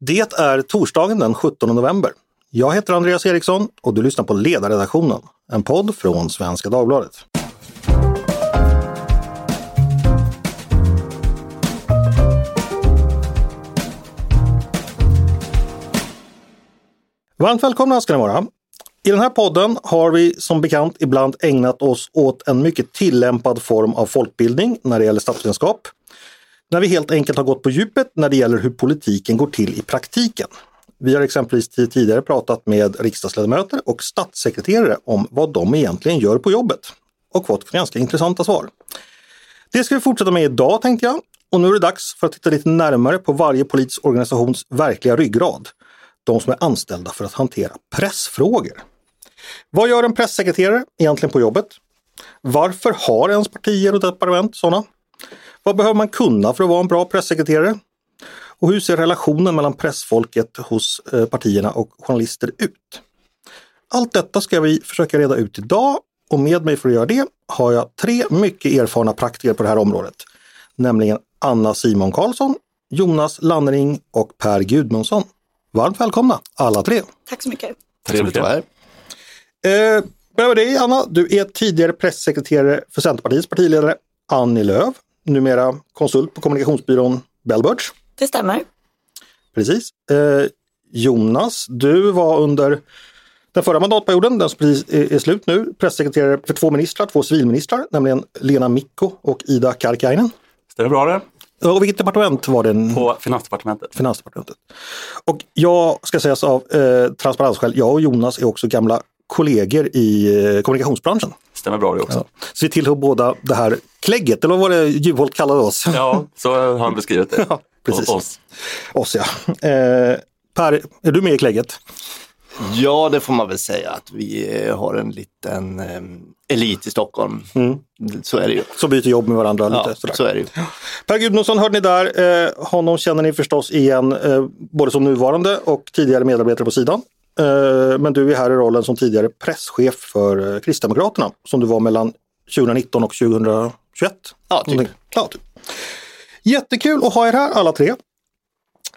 Det är torsdagen den 17 november. Jag heter Andreas Eriksson och du lyssnar på Ledarredaktionen, en podd från Svenska Dagbladet. Varmt välkomna ska ni vara. I den här podden har vi som bekant ibland ägnat oss åt en mycket tillämpad form av folkbildning när det gäller statsvetenskap. När vi helt enkelt har gått på djupet när det gäller hur politiken går till i praktiken. Vi har exempelvis tidigare pratat med riksdagsledamöter och statssekreterare om vad de egentligen gör på jobbet och fått ganska intressanta svar. Det ska vi fortsätta med idag tänkte jag. Och nu är det dags för att titta lite närmare på varje politisk organisations verkliga ryggrad. De som är anställda för att hantera pressfrågor. Vad gör en pressekreterare egentligen på jobbet? Varför har ens partier och departement sådana? Vad behöver man kunna för att vara en bra pressekreterare? Och hur ser relationen mellan pressfolket hos eh, partierna och journalister ut? Allt detta ska vi försöka reda ut idag och med mig för att göra det har jag tre mycket erfarna praktiker på det här området. Nämligen Anna Simon Karlsson, Jonas Lannering och Per Gudmundsson. Varmt välkomna alla tre! Tack så mycket! Trevligt att vara här. Eh, börjar med dig Anna, du är tidigare pressekreterare för Centerpartiets partiledare Annie Lööf, numera konsult på kommunikationsbyrån Bellbirds. Det stämmer. Precis. Eh, Jonas, du var under den förra mandatperioden, den som precis är, slut nu, pressekreterare för två ministrar, två civilministrar, nämligen Lena Mikko och Ida Karkiainen. Stämmer bra det? Och vilket departement var det? På Finansdepartementet. Finansdepartementet. Och jag ska säga av eh, transparensskäl, jag och Jonas är också gamla kollegor i eh, kommunikationsbranschen. Stämmer bra det också. Ja. Så vi tillhör båda det här klägget, eller vad var det Juholt kallade oss? Ja, så har han beskrivit det. ja, precis. Oss. Oss ja. Eh, per, är du med i klägget? Ja, det får man väl säga att vi eh, har en liten eh, elit i Stockholm. Mm. Så är det ju. Så byter jobb med varandra Ja, lite. sådär. så är det ju. Per Gudmundsson hörde ni där. Eh, honom känner ni förstås igen eh, både som nuvarande och tidigare medarbetare på sidan. Eh, men du är här i rollen som tidigare presschef för eh, Kristdemokraterna som du var mellan 2019 och 2021. Ja, typ. Ja, typ. Jättekul att ha er här alla tre.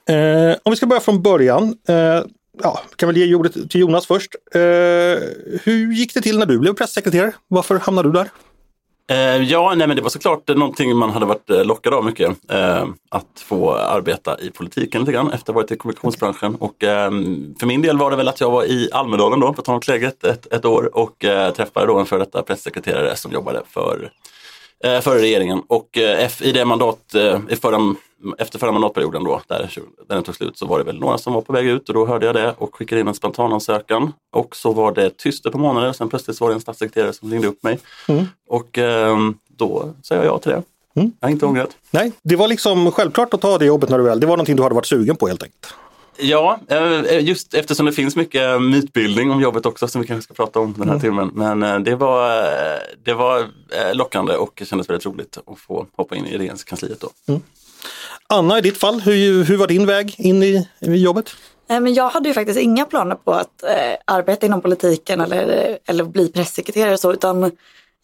Eh, om vi ska börja från början. Eh, ja, kan väl ge ordet till Jonas först. Eh, hur gick det till när du blev pressekreterare? Varför hamnade du där? Eh, ja, nej, men det var såklart någonting man hade varit eh, lockad av mycket. Eh, att få arbeta i politiken lite grann efter att ha varit i kommunikationsbranschen. Och, eh, för min del var det väl att jag var i Almedalen då, för att ta något läget, ett, ett år och träffade då en före detta pressekreterare som jobbade för eh, för regeringen. Och eh, i det mandat, eh, i förra, efter förra mandatperioden då, där, där den tog slut, så var det väl några som var på väg ut och då hörde jag det och skickade in en spontanansökan. Och så var det tyst par månader och sen plötsligt så var det en statssekreterare som ringde upp mig. Mm. Och eh, då sa jag ja till det. Mm. Jag har inte ångrat. Nej, det var liksom självklart att ta det jobbet när du väl, det var någonting du hade varit sugen på helt enkelt. Ja, eh, just eftersom det finns mycket mytbildning om jobbet också som vi kanske ska prata om den här timmen. Men eh, det var, eh, det var eh, lockande och kändes väldigt roligt att få hoppa in i regeringskansliet då. Anna, i ditt fall, hur, hur var din väg in i, i jobbet? Eh, Men jag hade ju faktiskt inga planer på att eh, arbeta inom politiken eller, eller bli pressekreterare och så, utan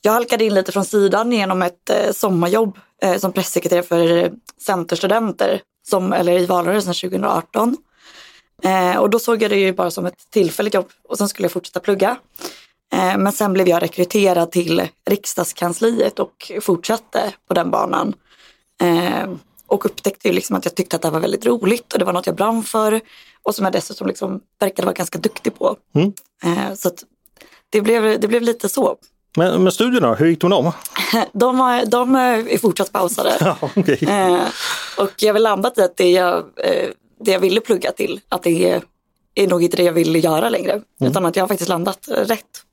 jag halkade in lite från sidan genom ett eh, sommarjobb eh, som pressekreterare för eh, Centerstudenter, som, eller i valrörelsen 2018. Eh, och då såg jag det ju bara som ett tillfälligt jobb och sen skulle jag fortsätta plugga. Eh, men sen blev jag rekryterad till riksdagskansliet och fortsatte på den banan. Eh, och upptäckte ju liksom att jag tyckte att det var väldigt roligt och det var något jag brann för. Och som jag dessutom liksom verkade vara ganska duktig på. Mm. Eh, så det, blev, det blev lite så. Men, men studierna, hur gick med dem? De, har- de är fortsatt pausade. Ja, okej. Eh, och jag har väl landat i att det jag, eh, det jag ville plugga till, att det är, är nog inte det jag vill göra längre. Utan att jag har faktiskt landat rätt.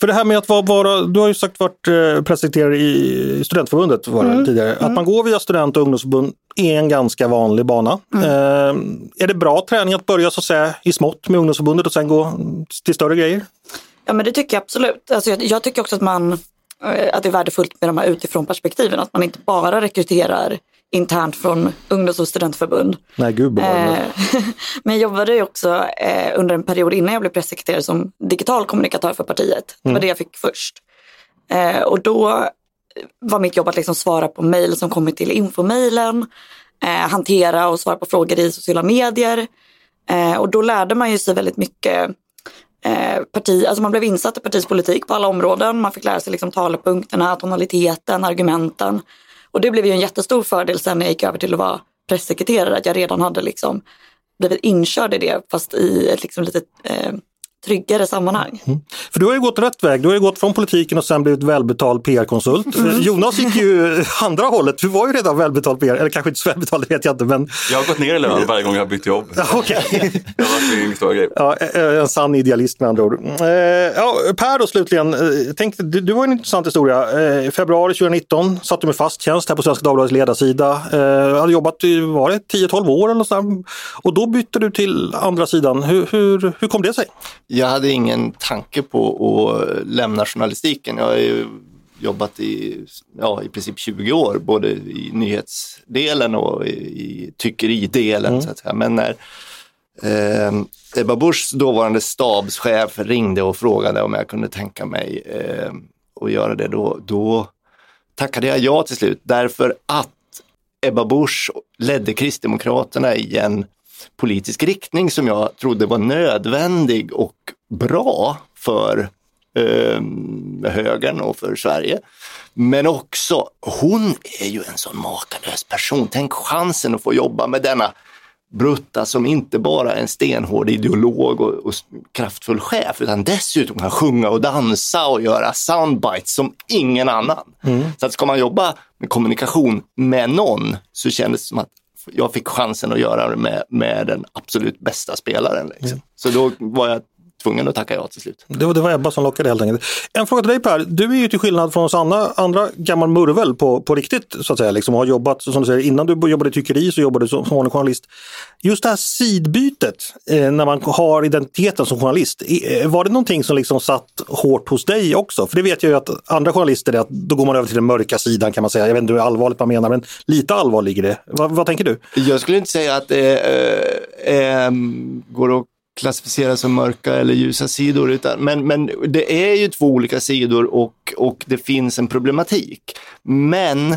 För det här med att vara, vara du har ju sagt varit eh, pressekreterare i studentförbundet var det tidigare. Att man går via student och ungdomsförbund är en ganska vanlig bana. Eh, är det bra träning att börja så att säga i smått med ungdomsförbundet och sen gå till större grejer? Ja men det tycker jag absolut. Alltså, jag, jag tycker också att, man, eh, att det är värdefullt med de här utifrån perspektiven. Att man inte bara rekryterar internt från ungdoms och studentförbund. Nej, gud bevare. Eh, Men jag jobbade också eh, under en period innan jag blev pressekreterare som digital kommunikatör för partiet. Det var det jag fick först. Eh, och då var mitt jobb att liksom svara på mejl som kommit till infomejlen. eh, hantera och svara på frågor i sociala medier. Eh, och då lärde man ju sig väldigt mycket eh, parti, alltså man blev insatt i partiets politik på alla områden. Man fick lära sig liksom talepunkterna, tonaliteten, argumenten. Och det blev ju en jättestor fördel sen när jag gick över till att vara pressekreterare, att jag redan hade liksom blivit inkörd i det fast i ett liksom lite eh, tryggare sammanhang. Mm. För du har ju gått rätt väg. Du har ju gått från politiken och sen blivit välbetald PR-konsult. Mm. Jonas gick ju andra hållet. Du var ju redan välbetald PR, eller kanske inte så välbetald, det vet jag inte. Men... Jag har gått ner i lön varje gång jag har bytt jobb. okay. det har varit en stor grej. Ja, en sann idealist med andra ord. Ja, per då slutligen, tänk, du, du var en intressant historia. I februari 2019 satt du med fast tjänst här på Svenska Dagbladets ledarsida. Du hade jobbat i 10-12 år eller så och då bytte du till andra sidan. Hur, hur, hur kom det sig? Jag hade ingen tanke på att lämna journalistiken. Jag har ju jobbat i, ja, i princip 20 år, både i nyhetsdelen och i, i tyckeridelen. Mm. Så att säga. Men när eh, Ebba Buschs dåvarande stabschef ringde och frågade om jag kunde tänka mig eh, att göra det, då, då tackade jag ja till slut. Därför att Ebba Busch ledde Kristdemokraterna i en politisk riktning som jag trodde var nödvändig och bra för eh, högern och för Sverige. Men också, hon är ju en sån makalös person. Tänk chansen att få jobba med denna Brutta som inte bara är en stenhård ideolog och, och, kraftfull chef utan dessutom kan sjunga och dansa och göra soundbites som ingen annan. Mm. Så att ska man jobba med kommunikation med någon så kändes det som att jag fick chansen att göra det med, med den absolut bästa spelaren. Liksom. Mm. Så då var jag tvungen att tacka ja till slut. Det var, det var Ebba som lockade helt enkelt. En fråga till dig Per, du är ju till skillnad från oss andra, andra gammal murvel på, på riktigt så att säga, liksom, har jobbat, som du säger, innan du jobbade i tyckeri så jobbade du som, som journalist. Just det här sidbytet eh, när man har identiteten som journalist, eh, var det någonting som liksom satt hårt hos dig också? För det vet jag ju att andra journalister, är att då går man över till den mörka sidan kan man säga. Jag vet inte hur allvarligt man menar, men lite allvar ligger det. Va, vad tänker du? Jag skulle inte säga att det äh, äh, går att klassificera som mörka eller ljusa sidor. Utan, men, men det är ju två olika sidor och, och det finns en problematik. Men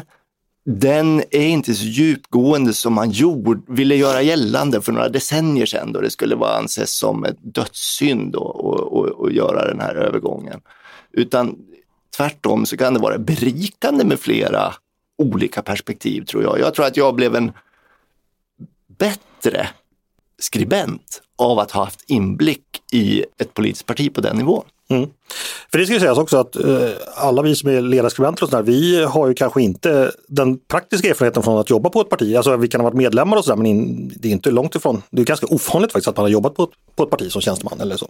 den är inte så djupgående som man gjorde, ville göra gällande för några decennier sedan då det skulle vara anses som ett dödssynd att göra den här övergången. Utan tvärtom så kan det vara berikande med flera olika perspektiv tror jag. Jag tror att jag blev en bättre skribent av att ha haft inblick i ett politiskt parti på den nivån. Mm. För det ska sägas också att eh, alla vi som är ledarskribenter och sådär, vi har ju kanske inte den praktiska erfarenheten från att jobba på ett parti. Alltså vi kan ha varit medlemmar och sådär men in, det är inte långt ifrån. Det är ganska ovanligt faktiskt att man har jobbat på ett, på ett parti som tjänsteman eller så.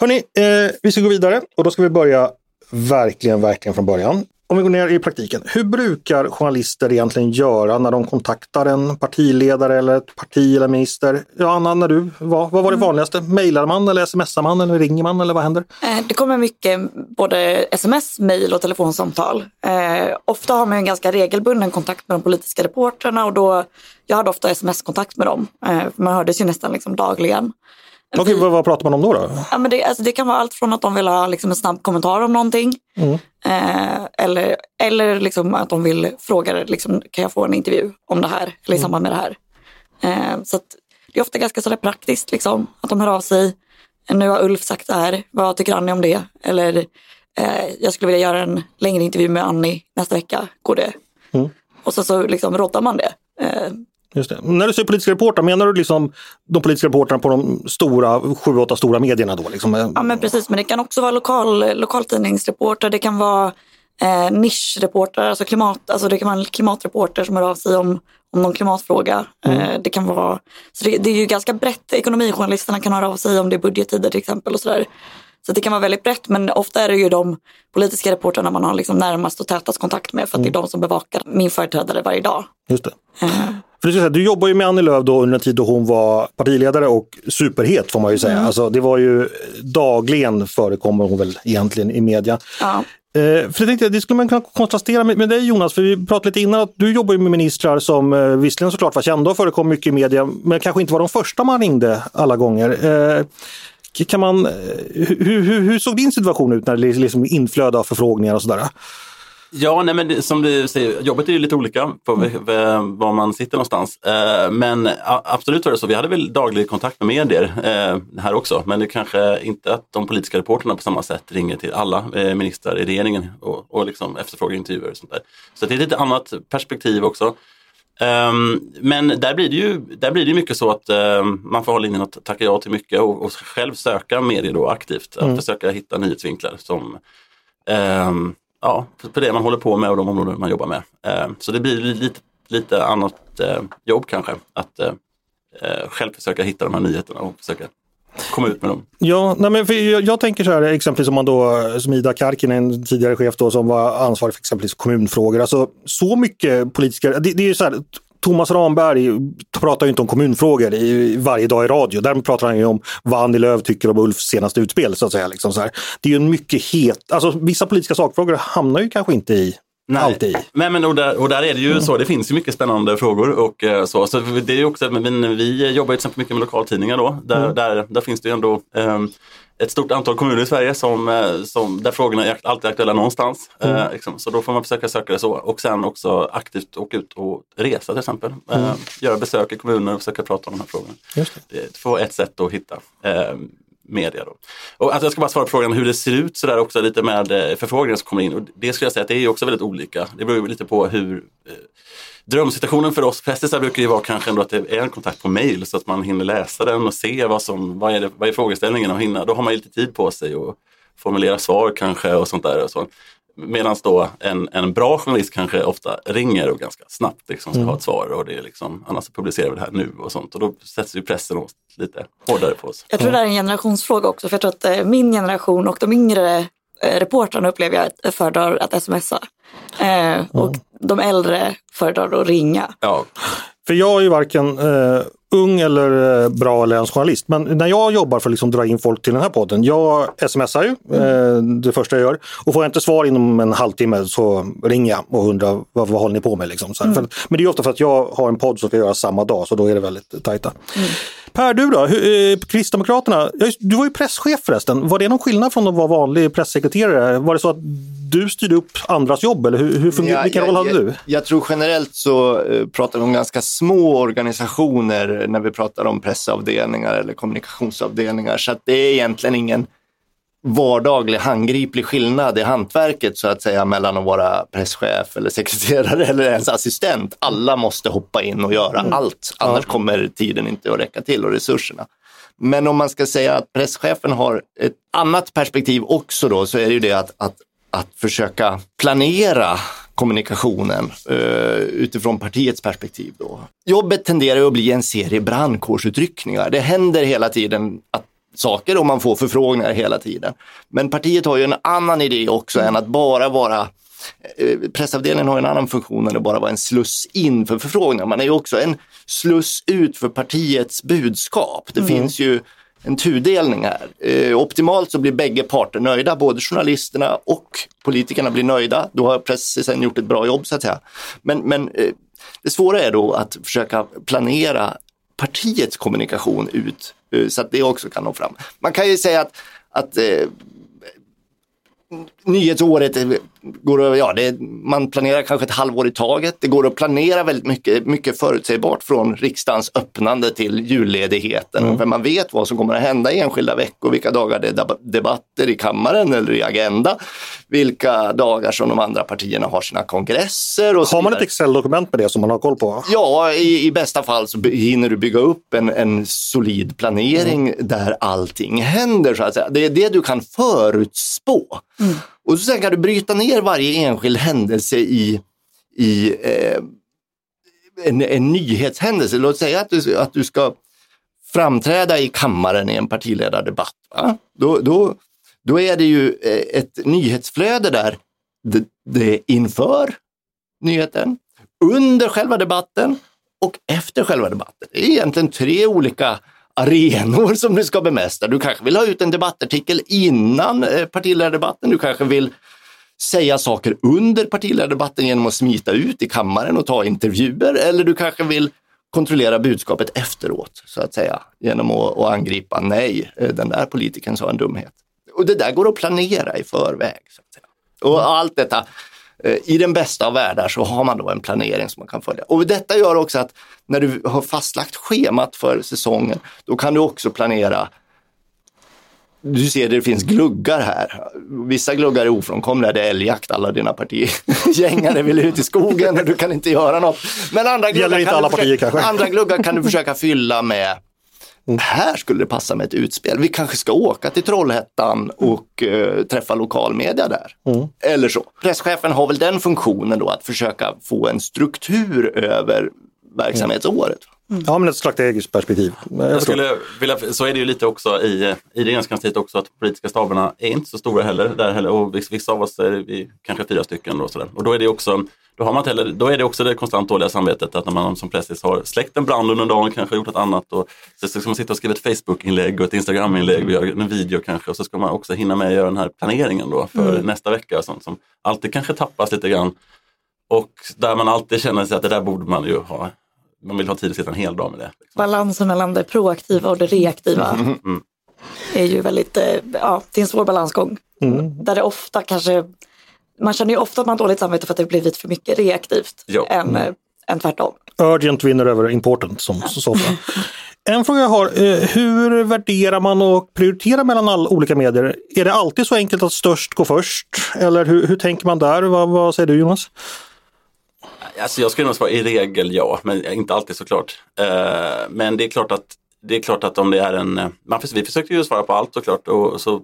Hörni, eh, vi ska gå vidare och då ska vi börja verkligen, verkligen från början. Om vi går ner i praktiken, hur brukar journalister egentligen göra när de kontaktar en partiledare eller ett parti eller minister? Ja, Anna, när du var, vad var det mm. vanligaste? Mailar man eller smsar man eller ringer man eller vad händer? Eh, det kommer mycket både sms, mail och telefonsamtal. Eh, ofta har man en ganska regelbunden kontakt med de politiska reportrarna och då, jag hade ofta sms-kontakt med dem. Eh, man hördes ju nästan liksom dagligen. Okej, vad, vad pratar man om då? då? Ja, men det, alltså, det kan vara allt från att de vill ha liksom, en snabb kommentar om någonting. Mm. Eh, eller eller liksom, att de vill fråga, liksom, kan jag få en intervju om det här? Eller i mm. samband med det här. Eh, så det är ofta ganska sådär praktiskt liksom, att de hör av sig. Nu har Ulf sagt det här, vad tycker Annie om det? Eller eh, jag skulle vilja göra en längre intervju med Annie nästa vecka, går det? Mm. Och så, så liksom råddar man det. Just det. När du säger politiska reportrar, menar du liksom de politiska reportrarna på de stora, sju, åtta stora medierna då? Liksom? Ja men precis, men det kan också vara lokal, lokaltidningsreportrar, det kan vara eh, nischreportrar, alltså, klimat, alltså det kan vara en klimatreporter som hör av sig om, om någon klimatfråga. Mm. Eh, det kan vara, så det, det, är ju ganska brett, ekonomijournalisterna kan höra av sig om det är budgettider till exempel och sådär. Så det kan vara väldigt brett men ofta är det ju de politiska reportrarna man har liksom närmast och tätast kontakt med för att det är de som bevakar min företrädare varje dag. Just det. För du, säga, du jobbar ju med Annie Lööf då under en tid då hon var partiledare och superhet får man ju säga. Alltså, det var ju dagligen förekommer hon väl egentligen i media. Ja. Eh, för jag tänkte, det skulle man kunna kontrastera med, med dig Jonas, för vi pratade lite innan att du jobbar ju med ministrar som eh, visserligen såklart var kända och förekom mycket i media, men kanske inte var de första man ringde alla gånger. Eh, kan man, eh, hur, hur, hur såg din situation ut när det liksom inflöde av förfrågningar och sådär? Ja, nej, men det, som du säger, jobbet är ju lite olika på v- var man sitter någonstans. Eh, men a- absolut var det så, vi hade väl daglig kontakt med medier eh, här också. Men det kanske inte att de politiska reporterna på samma sätt ringer till alla eh, ministrar i regeringen och, och liksom efterfrågar intervjuer och sånt där. Så det är ett lite annat perspektiv också. Ehm, men där blir det ju där blir det mycket så att ehm, man får hålla inne och tacka ja till mycket och, och själv söka medier då aktivt. Att försöka hitta nyhetsvinklar som ehm, ja, för det man håller på med och de områden man jobbar med. Eh, så det blir lite, lite annat eh, jobb kanske. Att eh, eh, själv försöka hitta de här nyheterna och försöka komma ut med dem. Ja, nej men för jag, jag tänker så här, exempelvis om man då, som Ida Karkinen, en tidigare chef då, som var ansvarig för exempelvis kommunfrågor. Alltså så mycket politiska, det, det är ju så här, Thomas Ramberg pratar ju inte om kommunfrågor i, varje dag i radio. Där pratar han ju om vad Annie Lööf tycker om Ulfs senaste utspel. Så att säga, liksom så här. Det är ju en mycket het, alltså vissa politiska sakfrågor hamnar ju kanske inte i alltid. Nej, men och där, och där är det ju så, det finns ju mycket spännande frågor och eh, så. så det är ju också, men vi jobbar ju till exempel mycket med lokaltidningar då. Där, där, där finns det ju ändå ehm, ett stort antal kommuner i Sverige som, eh, som, där frågorna är alltid aktuella någonstans. Eh, liksom. Så då får man försöka söka det så. Och sen också aktivt åka ut och resa till exempel. Eh, Göra besök i kommuner och försöka prata om de här frågorna. Just Det är två- ett sätt att hitta eh, media. Då. Och alltså jag ska bara svara på frågan hur det ser ut sådär också lite med eh, förfrågningar som kommer in. Och det skulle jag säga att det är också väldigt olika. Det beror lite på hur eh, Drömsituationen för oss prästisar brukar ju vara kanske ändå att det är en kontakt på mail så att man hinner läsa den och se vad som, vad är, det, vad är frågeställningen och hinna, då har man ju lite tid på sig och formulera svar kanske och sånt där. Och så. Medan då en, en bra journalist kanske ofta ringer och ganska snabbt liksom ska ha ett svar och det är liksom, annars publicerar vi det här nu och sånt och då sätts ju pressen åt lite hårdare på oss. Jag tror det är en generationsfråga också, för jag tror att eh, min generation och de yngre eh, reportrarna upplever jag att- föredrar att smsa. Eh, och de äldre föredrar att ringa. Ja, För jag är ju varken eh, ung eller eh, bra eller ens journalist. Men när jag jobbar för att liksom dra in folk till den här podden, jag smsar ju eh, det första jag gör. Och får jag inte svar inom en halvtimme så ringer jag och undrar vad, vad håller ni på med? Liksom, så här. För, men det är ofta för att jag har en podd som ska göras samma dag så då är det väldigt tajta. Per, du då? Hur, eh, Kristdemokraterna, du var ju presschef förresten. Var det någon skillnad från att vara vanlig pressekreterare? Var det så att du styrde upp andras jobb eller hur, hur fungerar, Ja, vilken roll hade jag, du? Jag tror generellt så eh, pratar vi om ganska små organisationer när vi pratar om pressavdelningar eller kommunikationsavdelningar. Så att det är egentligen ingen vardaglig handgriplig skillnad i hantverket så att säga mellan att vara presschef eller sekreterare eller ens assistent. Alla måste hoppa in och göra allt, annars kommer tiden inte att räcka till och resurserna. Men om man ska säga att presschefen har ett annat perspektiv också då så är det ju det att, att, att försöka planera kommunikationen eh, utifrån partiets perspektiv. Då. Jobbet tenderar att bli en serie brandkårsutryckningar. Det händer hela tiden att saker och man får förfrågningar hela tiden. Men partiet har ju en annan idé också än att bara vara eh, Pressavdelningen har en annan funktion än att bara vara en sluss in för förfrågningar. Man är ju också en sluss ut för partiets budskap. Det finns ju en tudelning här. Eh, optimalt så blir bägge parter nöjda, både journalisterna och politikerna blir nöjda. Då har pressen gjort ett bra jobb så att säga. Men, men eh, det svåra är då att försöka planera partiets kommunikation ut eh, så att det också kan nå fram. Man kan ju säga att, att eh, nyhetsåret går att, ja, det, man planerar kanske ett halvår i taget. Det går att planera väldigt mycket, mycket förutsägbart från riksdagens öppnande till julledigheten. För man vet vad som kommer att hända i enskilda veckor, vilka dagar det är deb- debatter i kammaren eller i Agenda, vilka dagar som de andra partierna har sina kongresser. Och Har man ett. Excel-dokument med det som man har koll på? Ja, i, i bästa fall så hinner du bygga upp en, en solid planering där allting händer. Så att säga. Det är det du kan förutspå. Och så sen kan du bryta ner varje enskild händelse i, i eh, en, en nyhetshändelse. Låt säga att du, att du ska framträda i kammaren i en partiledardebatt. Va? Då, då, då är det ju eh, ett nyhetsflöde där det, det är inför nyheten, under själva debatten och efter själva debatten. Det är egentligen tre olika arenor som du ska bemästra. Du kanske vill ha ut en debattartikel innan eh, partiledardebatten. Du kanske vill säga saker under partiledardebatten genom att smita ut i kammaren och ta intervjuer. Eller du kanske vill kontrollera budskapet efteråt, så att säga, genom att, att angripa nej, eh, den där politikern sa en dumhet. Och det där går att planera i förväg. Så att säga. Och allt detta, i den bästa av världar så har man då en planering som man kan följa. Och detta gör också att när du har fastlagt schemat för säsongen, då kan du också planera du ser det finns gluggar här. Vissa gluggar är ofrånkomliga, det är älgjakt, alla dina partigängare vill ut i skogen och du kan inte göra något. Men andra gluggar, kan, du försöka, andra gluggar kan du försöka fylla med här skulle det passa med ett utspel. Vi kanske ska åka till Trollhättan och eh, träffa lokalmedia där. Eller så. Presschefen har väl den funktionen då att försöka få en struktur över verksamhetsåret. Ja, men ett strategiskt perspektiv. Jag Jag skulle vilja, så är det ju lite också i, i regeringskansliet också att politiska staberna är inte så stora heller. Där heller och vissa- av oss är vi kanske fyra stycken. Då, sådär. och då är det också då, har man heller, då är det också det konstant dåliga samvetet att när man som pressis har släckt en brand under dagen, kanske gjort något annat och så ska man sitta och skriva ett Facebook-inlägg och ett Instagram-inlägg och göra en video kanske och så ska man också hinna med att göra den här planeringen då för nästa vecka och sånt som alltid kanske tappas lite grann. Och där man alltid känner sig att det där borde man ju ha. Man vill ha tid att sitta en hel dag med det. Liksom. Balansen mellan det proaktiva och det reaktiva är ju väldigt, eh, ja, det är en svår balansgång. Där det ofta kanske, man känner ju ofta att man har dåligt samvete för att det blivit för mycket reaktivt Ja. än, eh, än tvärtom. Urgent vinner över important som så ofta. En fråga jag har, eh, hur värderar man och prioriterar mellan alla olika medier? Är det alltid så enkelt att störst går först? Eller hur, hur tänker man där? Vad, vad säger du Jonas? Alltså jag skulle nog svara i regel ja, men inte alltid såklart. Eh, men det är klart att det är klart att om det är en, eh, man, vi försökte ju svara på allt såklart och så,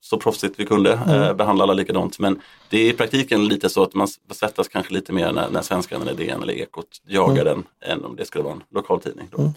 så proffsigt vi kunde, eh, behandla alla likadant. Men det är i praktiken lite så att man svettas kanske lite mer när, när Svenskan eller DN eller Ekot jagar den än om det skulle vara en lokaltidning. Då.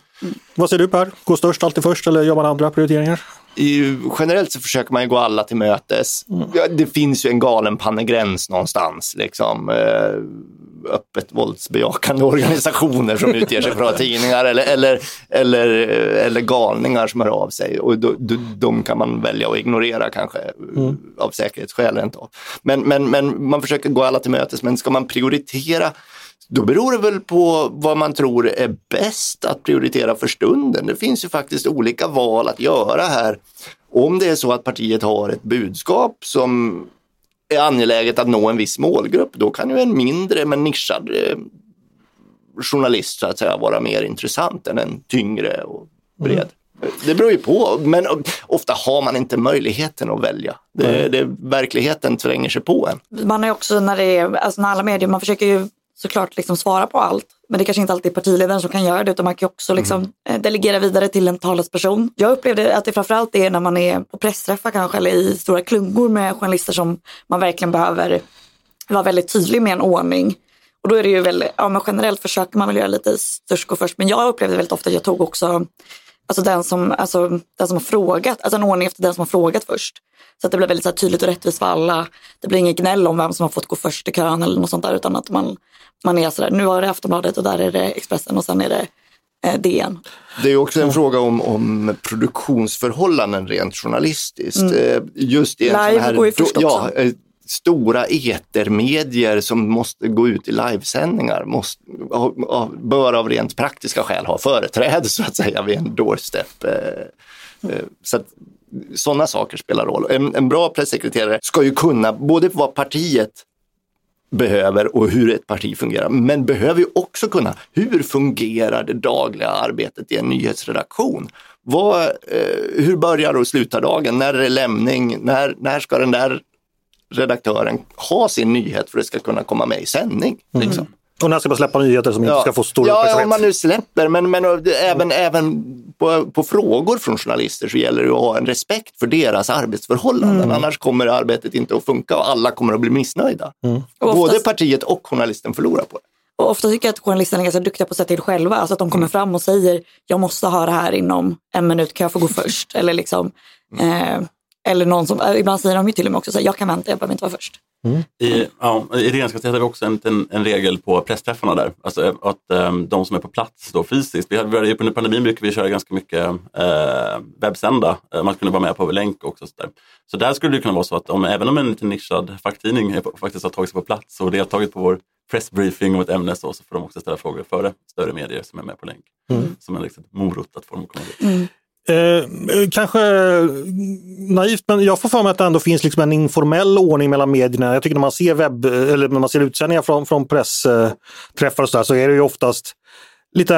Vad säger du Per? Går störst alltid först eller gör man andra prioriteringar? I, generellt så försöker man ju gå alla till mötes. Ja, det finns ju en galen pannegräns någonstans. Liksom, eh, öppet våldsbejakande organisationer som utger sig för att vara tidningar eller, eller, eller, eh, eller galningar som hör av sig. Och då, då, de kan man välja att ignorera kanske eh, av säkerhetsskäl. Inte. Men, men, men man försöker gå alla till mötes. Men ska man prioritera då beror det väl på vad man tror är bäst att prioritera för stunden. Det finns ju faktiskt olika val att göra här. Om det är så att partiet har ett budskap som är angeläget att nå en viss målgrupp, då kan ju en mindre men nischad eh, journalist så att säga vara mer intressant än en tyngre och bred. Det beror ju på, men ofta har man inte möjligheten att välja. Det, det, verkligheten tränger sig på en. Man är också när det är, alltså när alla medier, man försöker ju såklart liksom svara på allt. Men det kanske inte alltid är partiledaren som kan göra det utan man kan också liksom eh, delegera vidare till en talesperson. Jag upplevde att det framförallt är när man är på pressträffar kanske eller i stora klungor med journalister som man verkligen behöver vara väldigt tydlig med en ordning. Och då är det ju väldigt, ja men generellt försöker man väl göra lite störst gå först. Men jag upplevde väldigt ofta att jag tog också alltså den, som, alltså den som har frågat, alltså en ordning efter den som har frågat först. Så att det blir väldigt så här tydligt och rättvist för alla. Det blir inget gnäll om vem som har fått gå först i kön eller något sånt där utan att man, man är sådär, nu har det Aftonbladet och där är det Expressen och sen är det eh, DN. Det är också en fråga om, om produktionsförhållanden rent journalistiskt. Eh, Just i en Live sån här, går ju först också. Ja, eh, stora etermedier som måste gå ut i livesändningar måste, bör av rent praktiska skäl ha företräde så att säga vid en doorstep. Eh, eh, så att, sådana saker spelar roll. En, en bra pressekreterare ska ju kunna både vad partiet behöver och hur ett parti fungerar. Men behöver ju också kunna, hur fungerar det dagliga arbetet i en nyhetsredaktion? Vad, eh, hur börjar och slutar dagen? När är det lämning? När, när ska den där redaktören ha sin nyhet för att det ska kunna komma med i sändning? Liksom? Och när ska man släppa nyheter som inte ska få stor ja, uppmärksamhet? om man nu släpper, men, men även, även på, på frågor från journalister så gäller det att ha en respekt för deras arbetsförhållanden. Annars kommer arbetet inte att funka och alla kommer att bli missnöjda. Både oftast- partiet och journalisten förlorar på det. Och ofta tycker jag att journalisterna är ganska duktiga på att säga till själva. Alltså att de kommer fram och säger jag måste ha det här inom en minut, kan jag få gå först? Eller liksom, eh, Eller någon som, eh, ibland säger de ju till och med också så här, jag kan vänta, jag behöver inte vara först. I, ja, I regeringskansliet har vi också en, en, en regel på pressträffarna där. Alltså att um, de som är på plats då fysiskt. Vi hade, under pandemin brukar vi köra ganska mycket eh, webbsända. Eh, Man kunde vara med på länk också. Så där. så där skulle det kunna vara så att om, även om en liten nischad facktidning är faktiskt har tagit sig på plats och deltagit på vår pressbriefing om ett ämne så, så får de också ställa frågor före större medier som är med på länk. Som en liksom, morot att få dem att komma dit. Eh, kanske naivt, men jag får för mig att det ändå finns liksom en informell ordning mellan medierna. Jag tycker när man ser webb eller när man ser utsändningar från, från pressträffar och så, där, så är det ju oftast lite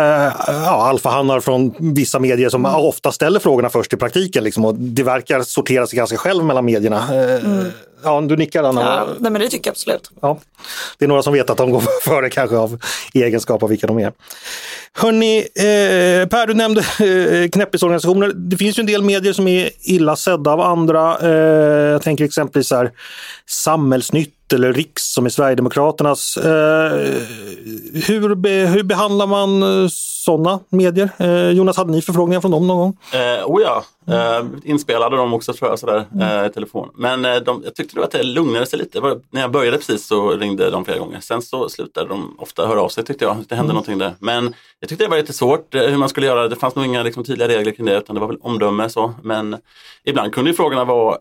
ja, alfahannar från vissa medier som ofta ställer frågorna först i praktiken. Liksom, och det verkar sortera sig ganska själv mellan medierna. Eh, Ja, du nickar Anna. Ja, nej, men det tycker jag absolut. Ja, det är några som vet att de går före kanske av egenskap av vilka de är. Hörni, eh, Per, du nämnde eh, knäppisorganisationer. Det finns ju en del medier som är illa sedda av andra. Eh, jag tänker exempelvis här, Samhällsnytt eller Riks som är Sverigedemokraternas. Eh, hur, be, hur behandlar man eh, sådana medier? Eh, Jonas, hade ni förfrågningar från dem någon gång? Eh, oh ja, eh, inspelade de också tror jag sådär eh, i telefon. Men eh, de, jag tyckte nog att det lugnade sig lite. Det var, när jag började precis så ringde de flera gånger. Sen så slutade de ofta höra av sig tyckte jag. Det hände någonting där. Men jag tyckte det var lite svårt hur man skulle göra. Det fanns nog inga liksom, tydliga regler kring det utan det var väl omdöme så. Men ibland kunde ju frågorna vara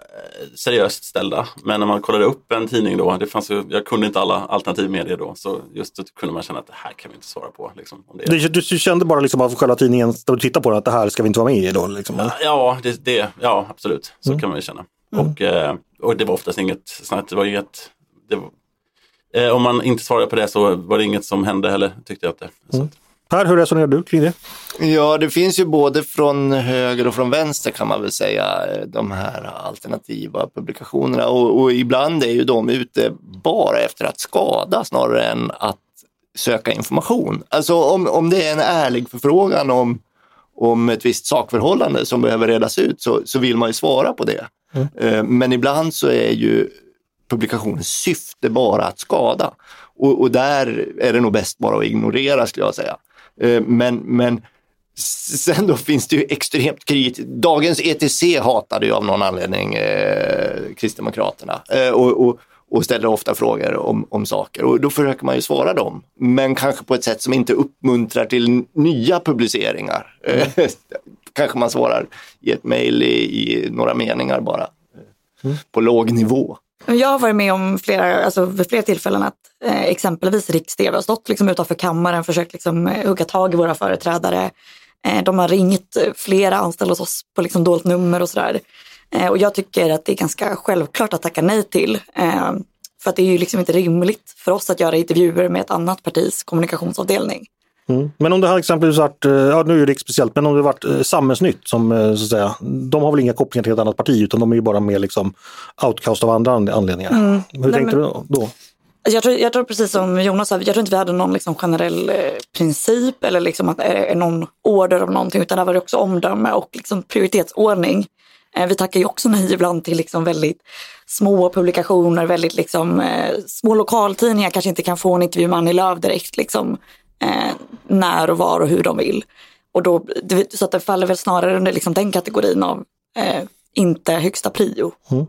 seriöst ställda. Men när man kollade upp en tidning då, det fanns ju, jag kunde inte alla alternativmedier då. Så just då kunde man känna att det här kan vi inte svara på. Liksom, om det är. Du, du, kände bara liksom av själva tidningen, när du tittade på den, att det här ska vi inte vara med i då? Liksom, eller? Ja, det, det, ja absolut. Så kan man ju känna. Och, eh, och det var oftast inget, snart, det var inget det var, eh, om man inte svarade på det så var det inget som hände heller tyckte jag. Att, Per, hur resonerar du kring det? Ja, det finns ju både från höger och från vänster kan man väl säga, eh, de här alternativa publikationerna. Och, och ibland är ju de ute bara efter att skada snarare än att söka information. Alltså om, om det är en ärlig förfrågan om, om ett visst sakförhållande som behöver redas ut så, så vill man ju svara på det. Eh, Men ibland så är ju publikationens syfte bara att skada. Och, och där är det nog bäst bara att ignorera skulle jag säga. Eh, Men, men sen då finns det ju extremt kritiskt. Dagens ETC hatade ju av någon anledning eh, Kristdemokraterna eh, och, och, och ställer ofta frågor om, om saker och då försöker man ju svara dem. Men kanske på ett sätt som inte uppmuntrar till nya publiceringar. Eh, kanske man svarar i ett mejl i, i några meningar bara. eh, På låg nivå. Jag har varit med om flera, alltså vid flera tillfällen att eh, exempelvis Riks-TV har stått liksom utanför kammaren, försökt liksom, eh, hugga tag i våra företrädare. Eh, de har ringt eh, flera anställda hos oss på liksom dolt nummer och sådär. Eh, och jag tycker att det är ganska självklart att tacka nej till. Eh, för att det är ju liksom inte rimligt för oss att göra intervjuer med ett annat partis kommunikationsavdelning. Men om det här exempelvis varit, eh, ja nu är det speciellt, men om det varit Samhällsnytt som så att säga, de har väl inga kopplingar till ett annat parti utan de är ju bara mer liksom outcast av andra an- anledningar. Hur Nej, tänkte men- du då? Alltså Jag tror, jag tror precis som Jonas sa, jag tror inte vi hade någon liksom generell princip eller liksom att, någon order av någonting utan det var också omdöme och liksom prioritetsordning. Eh, vi tackar ju också nej ibland till liksom väldigt små publikationer, väldigt liksom, eh, små lokaltidningar kanske inte kan få en intervju med Annie Lööf direkt liksom, eh, när och var och hur de vill. Och då, så att det faller väl snarare under liksom den kategorin av eh, inte högsta prio. Mm.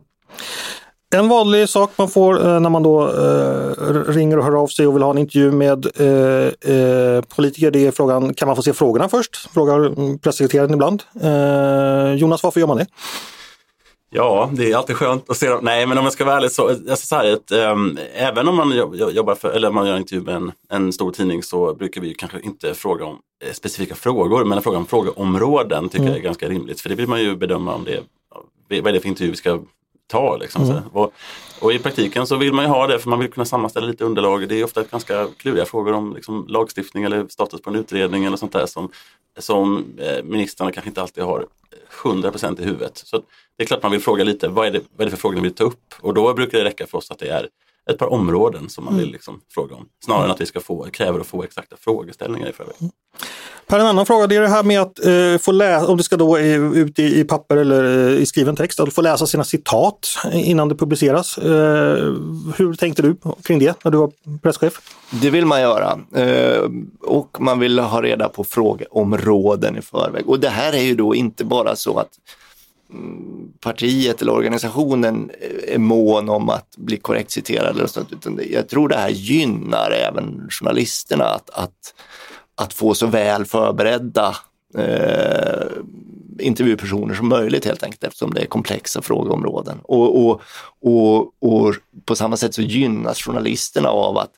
En vanlig sak man får eh, när man då eh, ringer och hör av sig och vill ha en intervju med eh, politiker, det är frågan, kan man få se frågorna först? Frågar mm, pressekreteraren ibland. Jonas, varför gör man det? Ja, det är alltid skönt att se dem. Nej, men om jag ska vara ärlig så, alltså så här, att, ehm, även om man jo- jo- jobbar för, eller man gör en intervju med en, en stor tidning så brukar vi ju kanske inte fråga om specifika frågor, men fråga om frågeområden tycker jag är ganska rimligt. För det vill man ju bedöma om det, vad är det för intervju vi ska ta. Liksom, så. Och, och i praktiken så vill man ju ha det för man vill kunna sammanställa lite underlag. Det är ofta ganska kluriga frågor om liksom, lagstiftning eller status på en utredning eller sånt där som, som eh, ministrarna kanske inte alltid har 100% i huvudet. Så det är klart man vill fråga lite, vad är, det, vad är det för frågor ni vill ta upp? Och då brukar det räcka för oss att det är ett par områden som man vill liksom fråga om. Snarare än att vi ska få, kräver att få exakta frågeställningar i förväg. Per, en annan fråga det är det här med att eh, få läsa, om det ska då ut i, i papper eller eh, i skriven text, att få läsa sina citat innan det publiceras. Eh, hur tänkte du kring det när du var presschef? Det vill man göra eh, och man vill ha reda på frågeområden i förväg. Och det här är ju då inte bara så att mm, partiet eller organisationen är mån om att bli korrekt citerad. Eller sånt, utan jag tror det här gynnar även journalisterna att, att, att få så väl förberedda eh, intervjupersoner som möjligt helt enkelt eftersom det är komplexa frågeområden. Och, och, och, och på samma sätt så gynnas journalisterna av att,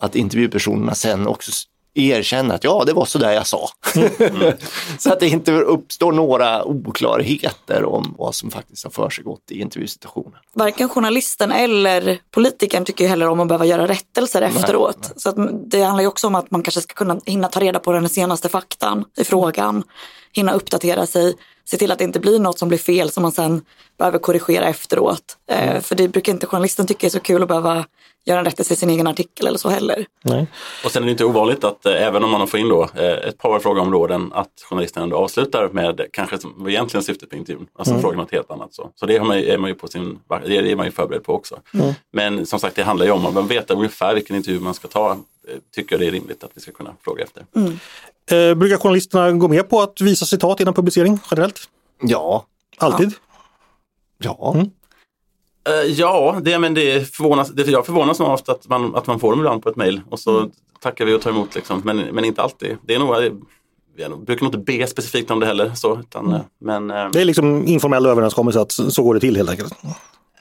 att intervjupersonerna sen också erkänner att ja, det var så där jag sa. så att det inte uppstår några oklarheter om vad som faktiskt har försiggått i intervjusituationen. varken journalisten eller politikern tycker ju heller om att behöva göra rättelser efteråt. Så att det handlar ju också om att man kanske ska kunna hinna ta reda på den senaste faktan i frågan, hinna uppdatera sig, se till att det inte blir något som blir fel som man sen behöver korrigera efteråt. Eh, för det brukar inte journalisten tycka är så kul att behöva göra en rättelse i sin egen artikel eller så heller. Nej. Och sen är det inte ovanligt att eh, även om man får in då, eh, ett par frågeområden att journalisten ändå avslutar med kanske som egentligen syftet på intervjun, alltså mm. fråga något helt annat. Så, så det har man, är man ju på sin, det är man ju förberedd på också. Men som sagt det handlar ju om att man vet ungefär vilken intervju man ska ta. eh, Tycker jag det är rimligt att vi ska kunna fråga efter. Eh, brukar journalisterna gå med på att visa citat innan publicering generellt? Ja, Alltid? ja. Eh, ja, det, men det förvånas, det, jag förvånas ofta att man, att man får dem ibland på ett mejl och så tackar vi och tar emot. Liksom. Men, men inte alltid. Det är nog, eh, vi brukar nog inte be specifikt om det heller. Så, utan, eh, men, eh, Det är liksom informell överenskommelse att så går det till helt enkelt.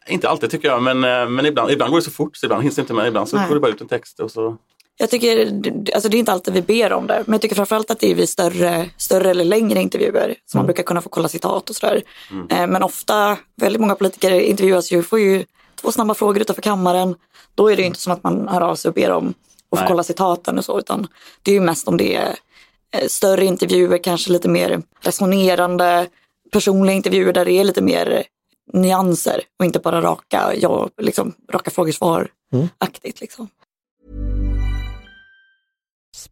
Inte alltid tycker jag, men, eh, men ibland, ibland går det så fort så ibland hinns det inte med. Ibland så Nej. går det bara ut en text och så Jag tycker, alltså det är inte alltid vi ber om det, men jag tycker framförallt att det är vid större, större eller längre intervjuer som man brukar kunna få kolla citat och sådär. Eh, Men ofta, väldigt många politiker intervjuas ju, får ju två snabba frågor utanför kammaren. Då är det ju inte som att man hör av sig och ber om att få kolla citaten och så, utan det är ju mest om det är eh, större intervjuer, kanske lite mer resonerande, personliga intervjuer där det är lite mer nyanser och inte bara raka, ja, liksom, raka frågor-svar-aktigt. Liksom.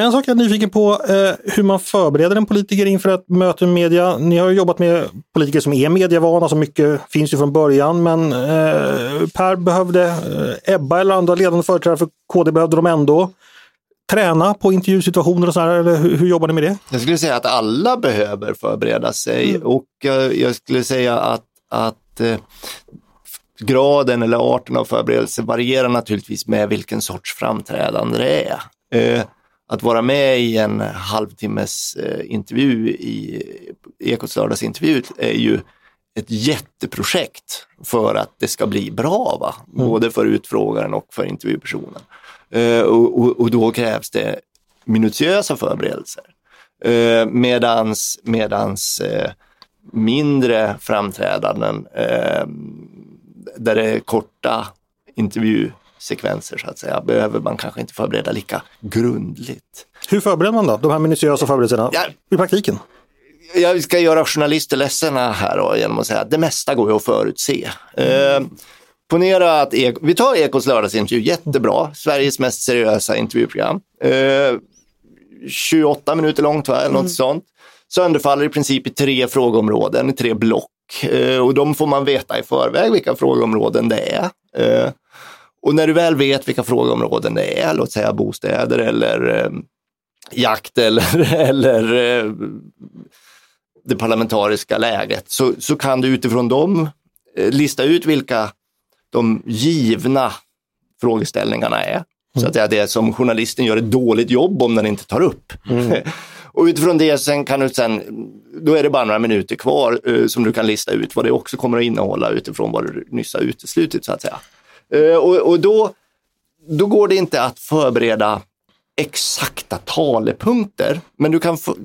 En sak jag är nyfiken på, eh, hur man förbereder en politiker inför ett möte med media. Ni har ju jobbat med politiker som är medievana, så mycket finns ju från början. Men eh, Per behövde, eh, Ebba eller andra ledande företrädare för KD behövde de ändå träna på intervjusituationer och så här, eller hur, hur jobbar ni med det? Jag skulle säga att alla behöver förbereda sig och eh, jag skulle säga att, att eh, graden eller arten av förberedelse varierar naturligtvis med vilken sorts framträdande det är. Eh, att vara med i en halvtimmes eh, intervju i Ekots lördagsintervju är ju ett jätteprojekt för att det ska bli bra, va? både för utfrågaren och för intervjupersonen. Eh, och, och, och då krävs det minutiösa förberedelser. Eh, medans medans mindre framträdanden där det är korta intervjusekvenser så att säga, behöver man kanske inte förbereda lika grundligt. Hur förbereder man då, de här minutiösa förberedelserna Ja. i praktiken? Jag ska göra journalister ledsna här då, genom att säga att det mesta går ju att förutse. Eh, ponera att, Ek- vi tar Ekots lördagsintervju, jättebra, Sveriges mest seriösa intervjuprogram. Eh, 28 minuter långt, va? eller något sånt. Sönderfaller i princip i tre frågeområden, i tre block. Eh, och de får man veta i förväg vilka frågeområden det är. Eh, och när du väl vet vilka frågeområden det är, låt säga bostäder eller eh, jakt eller, eller eh, det parlamentariska läget, så, så kan du utifrån dem eh, lista ut vilka de givna frågeställningarna är. Så att säga det som journalisten gör ett dåligt jobb om den inte tar upp. och utifrån det sen kan du sen, då är det bara några minuter kvar eh, som du kan lista ut vad det också kommer att innehålla utifrån vad du nyss har uteslutit så att säga. Eh, och och då, då går det inte att förbereda exakta talepunkter, men du kan få,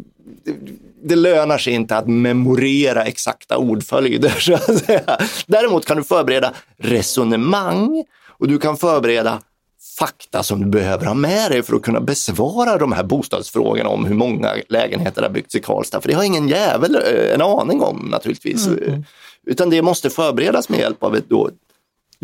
det lönar sig inte att memorera exakta ordföljder. Så att säga. Däremot kan du förbereda resonemang och du kan förbereda fakta som du behöver ha med dig för att kunna besvara de här bostadsfrågorna om hur många lägenheter har byggts i Karlstad. För det har ingen jävel eh, en aning om naturligtvis. Utan det måste förberedas med hjälp av ett då,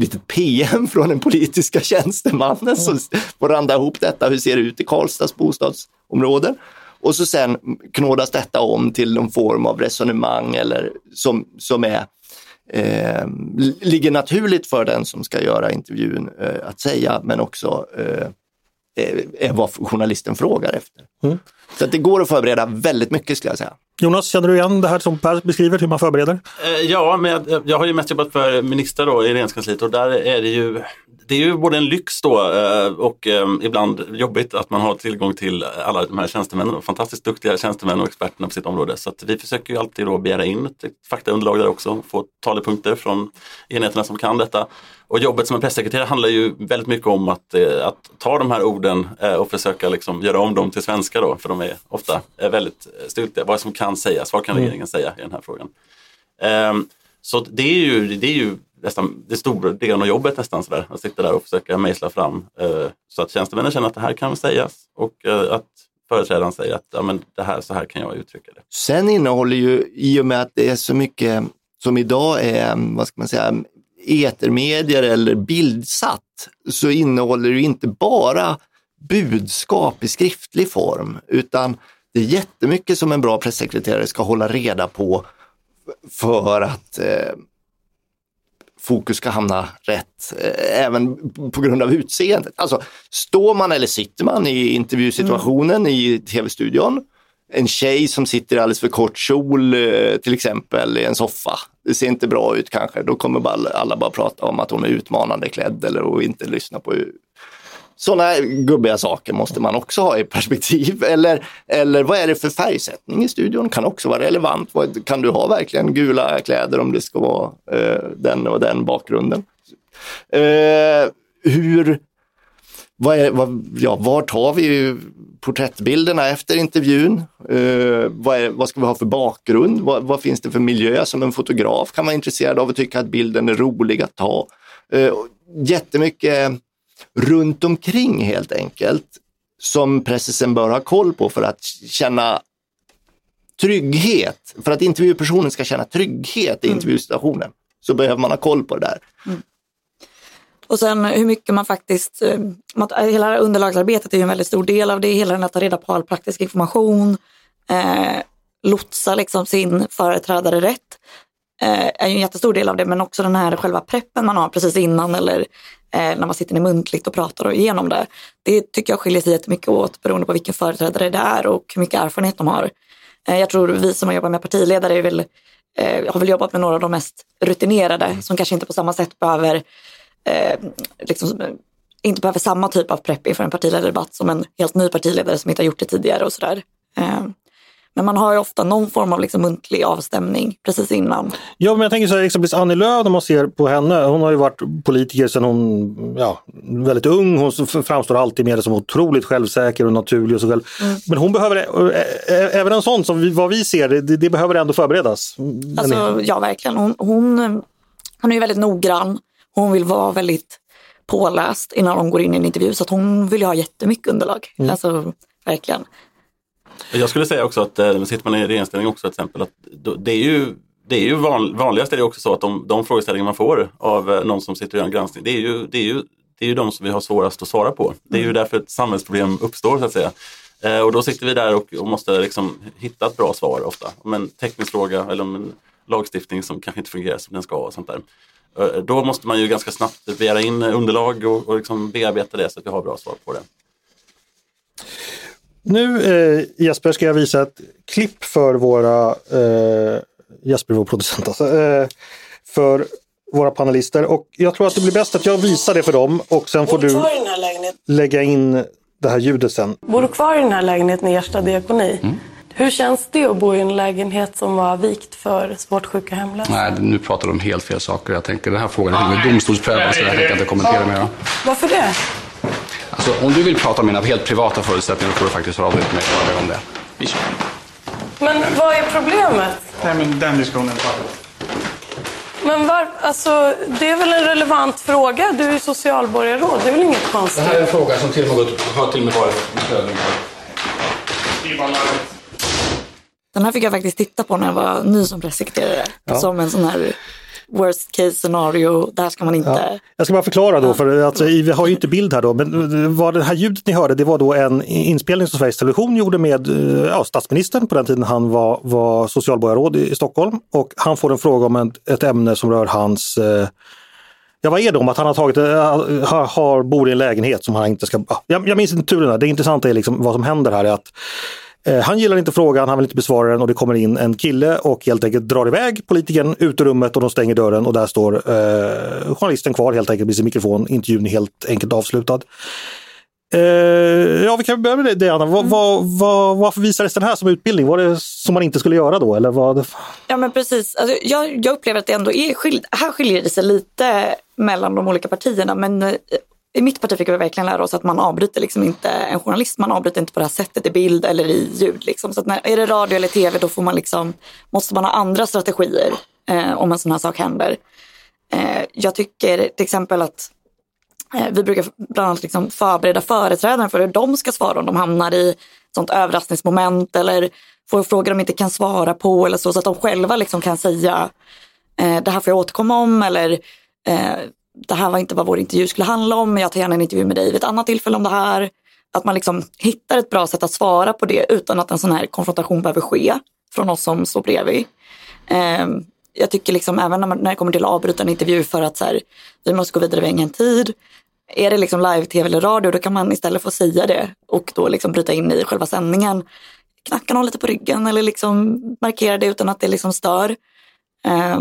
litet PM från den politiska tjänstemannen som får randa ihop detta. Hur ser det ut i Karlstads bostadsområden? Och så sen knådas detta om till någon form av resonemang eller som, som är eh, ligger naturligt för den som ska göra intervjun eh, att säga, men också eh, är vad journalisten frågar efter. Mm. Så att det går att förbereda väldigt mycket skulle jag säga. Jonas, känner du igen det här som Per beskriver, hur man förbereder? Eh, ja, men jag, eh, jag har ju mest jobbat för ministrar då i regeringskansliet och där är det ju det är ju både en lyx då eh, och ibland jobbigt att man har tillgång till alla de här tjänstemännen, och fantastiskt duktiga tjänstemän och experterna på sitt område. Så att vi försöker ju alltid då begära in ett faktaunderlag där också, få talepunkter från enheterna som kan detta. Och jobbet som en pressekreterare handlar ju väldigt mycket om att, eh, att ta de här orden eh, och försöka liksom göra om dem till svenska då, för de är ofta eh, väldigt styltiga. Vad som kan sägas, vad kan regeringen säga i den här frågan? Ehm, så det är ju, det är ju nästan det stora delen av jobbet nästan sådär. Att sitta där och försöka mejsla fram så att tjänstemännen känner att det här kan sägas och att företrädaren säger att ja, men det här, så här kan jag uttrycka det. Sen innehåller ju, i och med att det är så mycket som idag är, vad ska man säga, etermedier eller bildsatt, så innehåller det inte bara budskap i skriftlig form, utan det är jättemycket som en bra pressekreterare ska hålla reda på för att eh, fokus ska hamna rätt, eh, även på grund av utseendet. Alltså, står man eller sitter man i intervjusituationen i tv-studion, en tjej som sitter i alldeles för kort kjol eh, till exempel i en soffa, det ser inte bra ut kanske, då kommer bara, alla bara prata om att hon är utmanande klädd eller och inte lyssna på sådana gubbiga saker måste man också ha i perspektiv. Eller, eller vad är det för färgsättning i studion? Kan också vara relevant. Kan du ha verkligen gula kläder om det ska vara eh, den och den bakgrunden? Eh, hur, vad är, vad, ja, var tar vi porträttbilderna efter intervjun? Eh, vad, är, vad ska vi ha för bakgrund? Vad, vad finns det för miljö som en fotograf kan vara intresserad av och tycka att bilden är rolig att ta? Och jättemycket runt omkring helt enkelt som pressen bör ha koll på för att känna trygghet. För att intervjupersonen ska känna trygghet i intervjusituationen så behöver man ha koll på det där. Och sen hur mycket man faktiskt, eh, man- hela det här underlagsarbetet är ju en väldigt stor del av det, hela den att ta reda på all praktisk information, eh, lotsa liksom sin företrädare rätt, eh, är ju en jättestor del av det, men också den här själva preppen man har precis innan eller eh, när man sitter ner muntligt och pratar igenom det. Det tycker jag skiljer sig jättemycket åt beroende på vilken företrädare det är och hur mycket erfarenhet de har. Eh, jag tror vi som har jobbat med partiledare är väl, eh, har väl jobbat med några av de mest rutinerade som kanske inte på samma sätt behöver eh, liksom, eh, inte behöver samma typ av prepp inför en partiledardebatt som en helt ny partiledare som inte har gjort det tidigare och sådär. Eh, men man har ju ofta någon form av liksom muntlig avstämning precis innan. Ja, men jag tänker så här, exempelvis Annie Lööf, när man ser på henne, hon har ju varit politiker sedan hon ja, väldigt ung. Hon framstår alltid det som otroligt självsäker och naturlig. Och så själv. Men hon behöver, ä- ä- även en sån som vi, vad vi ser, det, det behöver ändå förberedas. Alltså, ja, verkligen. Hon, hon, eh, hon är ju väldigt noggrann. Hon vill vara väldigt påläst innan hon går in i en intervju. Så att hon vill ju ha jättemycket underlag. Alltså, verkligen. Jag skulle säga också att eh, sitter man i regeringsställning också till exempel, att det är ju det är ju van, vanligast är det också så att de, de frågeställningar man får av eh, någon som sitter och gör en granskning, det är ju, det är ju, det är ju de som vi har svårast att svara på. Det är ju därför ett samhällsproblem uppstår så att säga. Eh, och då sitter vi där och, och måste liksom hitta ett bra svar ofta. Om en teknisk fråga eller om en lagstiftning som kanske inte fungerar som den ska och sånt där. Eh, Då måste man ju ganska snabbt begära in underlag och, och liksom bearbeta det så att vi har bra svar på det. Nu eh, Jesper ska jag visa ett klipp för våra, eh, Jesper vår producent alltså, eh, för våra panelister och jag tror att det blir bäst att jag visar det för dem och sen får du lägga in det här ljudet sen. Bor du kvar i den här lägenheten i Ersta diakoni? Hur känns det att bo i en lägenhet som var vikt för svårt sjuka hemlösa? Nej, nu pratar de om helt fel saker. Jag tänker den här frågan är domstolsprövad så det här tänker jag inte kommentera mer. Varför det? Alltså, om du vill prata om mina helt privata förutsättningar då får du faktiskt höra av dig till mig och om det. Men vad är problemet? Nej, men den diskussionen tar vi. Men var, alltså, det är väl en relevant fråga? Du är socialborgarråd, det är väl inget konstigt? Det här är en fråga som till och med gått, har till och med varit Den här fick jag faktiskt titta på när jag var ny som pressekreterare. Som en sån här worst case scenario, där ska man inte... Jag ska bara förklara då, för att vi har ju inte bild här då, men vad det här ljudet ni hörde det var då en inspelning som Sveriges Television gjorde med eh, ja, statsministern på den tiden han var, var socialborgarråd i, i Stockholm. Och han får en fråga om ett, ett ämne som rör hans eh, Ja, vad är det om att han har tagit, eh, har, har, bor i en lägenhet som han inte ska... ja, Jag, jag minns inte turerna. Det intressanta är liksom vad som händer här är att eh, han gillar inte frågan, han vill inte besvara den och det kommer in en kille och helt enkelt drar iväg politikern ut ur rummet och de stänger dörren och där står eh, journalisten kvar helt enkelt med sin mikrofon. Intervjun är helt enkelt avslutad. Eh, ja, vi kan börja med det, Anna. Vad, vad, vad, varför visades den här som utbildning? Var det som man inte skulle göra då? Eller vad? Ja, men precis. Alltså, jag, jag upplever att det ändå är skild... Här skiljer det sig lite mellan de olika partierna, men eh, i mitt parti fick vi verkligen lära oss att man avbryter liksom inte en journalist, man avbryter inte på det här sättet i bild eller i ljud. Liksom. Så att när, är det radio eller tv då får man liksom, måste man ha andra strategier eh, om en sån här sak händer. Eh, jag tycker till exempel att eh, vi brukar bland annat liksom förbereda företrädare för hur de ska svara om de hamnar i sånt överraskningsmoment eller får frågor de inte kan svara på eller så, så att de själva liksom kan säga eh, det här får jag återkomma om eller eh, det här var inte vad vår intervju skulle handla om, men jag tar gärna en intervju med dig vid ett annat tillfälle om det här. Att man liksom hittar ett bra sätt att svara på det utan att en sån här konfrontation behöver ske från oss som står bredvid. Eh, jag tycker liksom även när, man, när det kommer till att avbryta en intervju för att så här, vi måste gå vidare, vi har ingen tid. Är det liksom live-tv eller radio, då kan man istället få säga det och då liksom bryta in i själva sändningen. Knacka någon lite på ryggen eller liksom markera det utan att det liksom stör. Eh,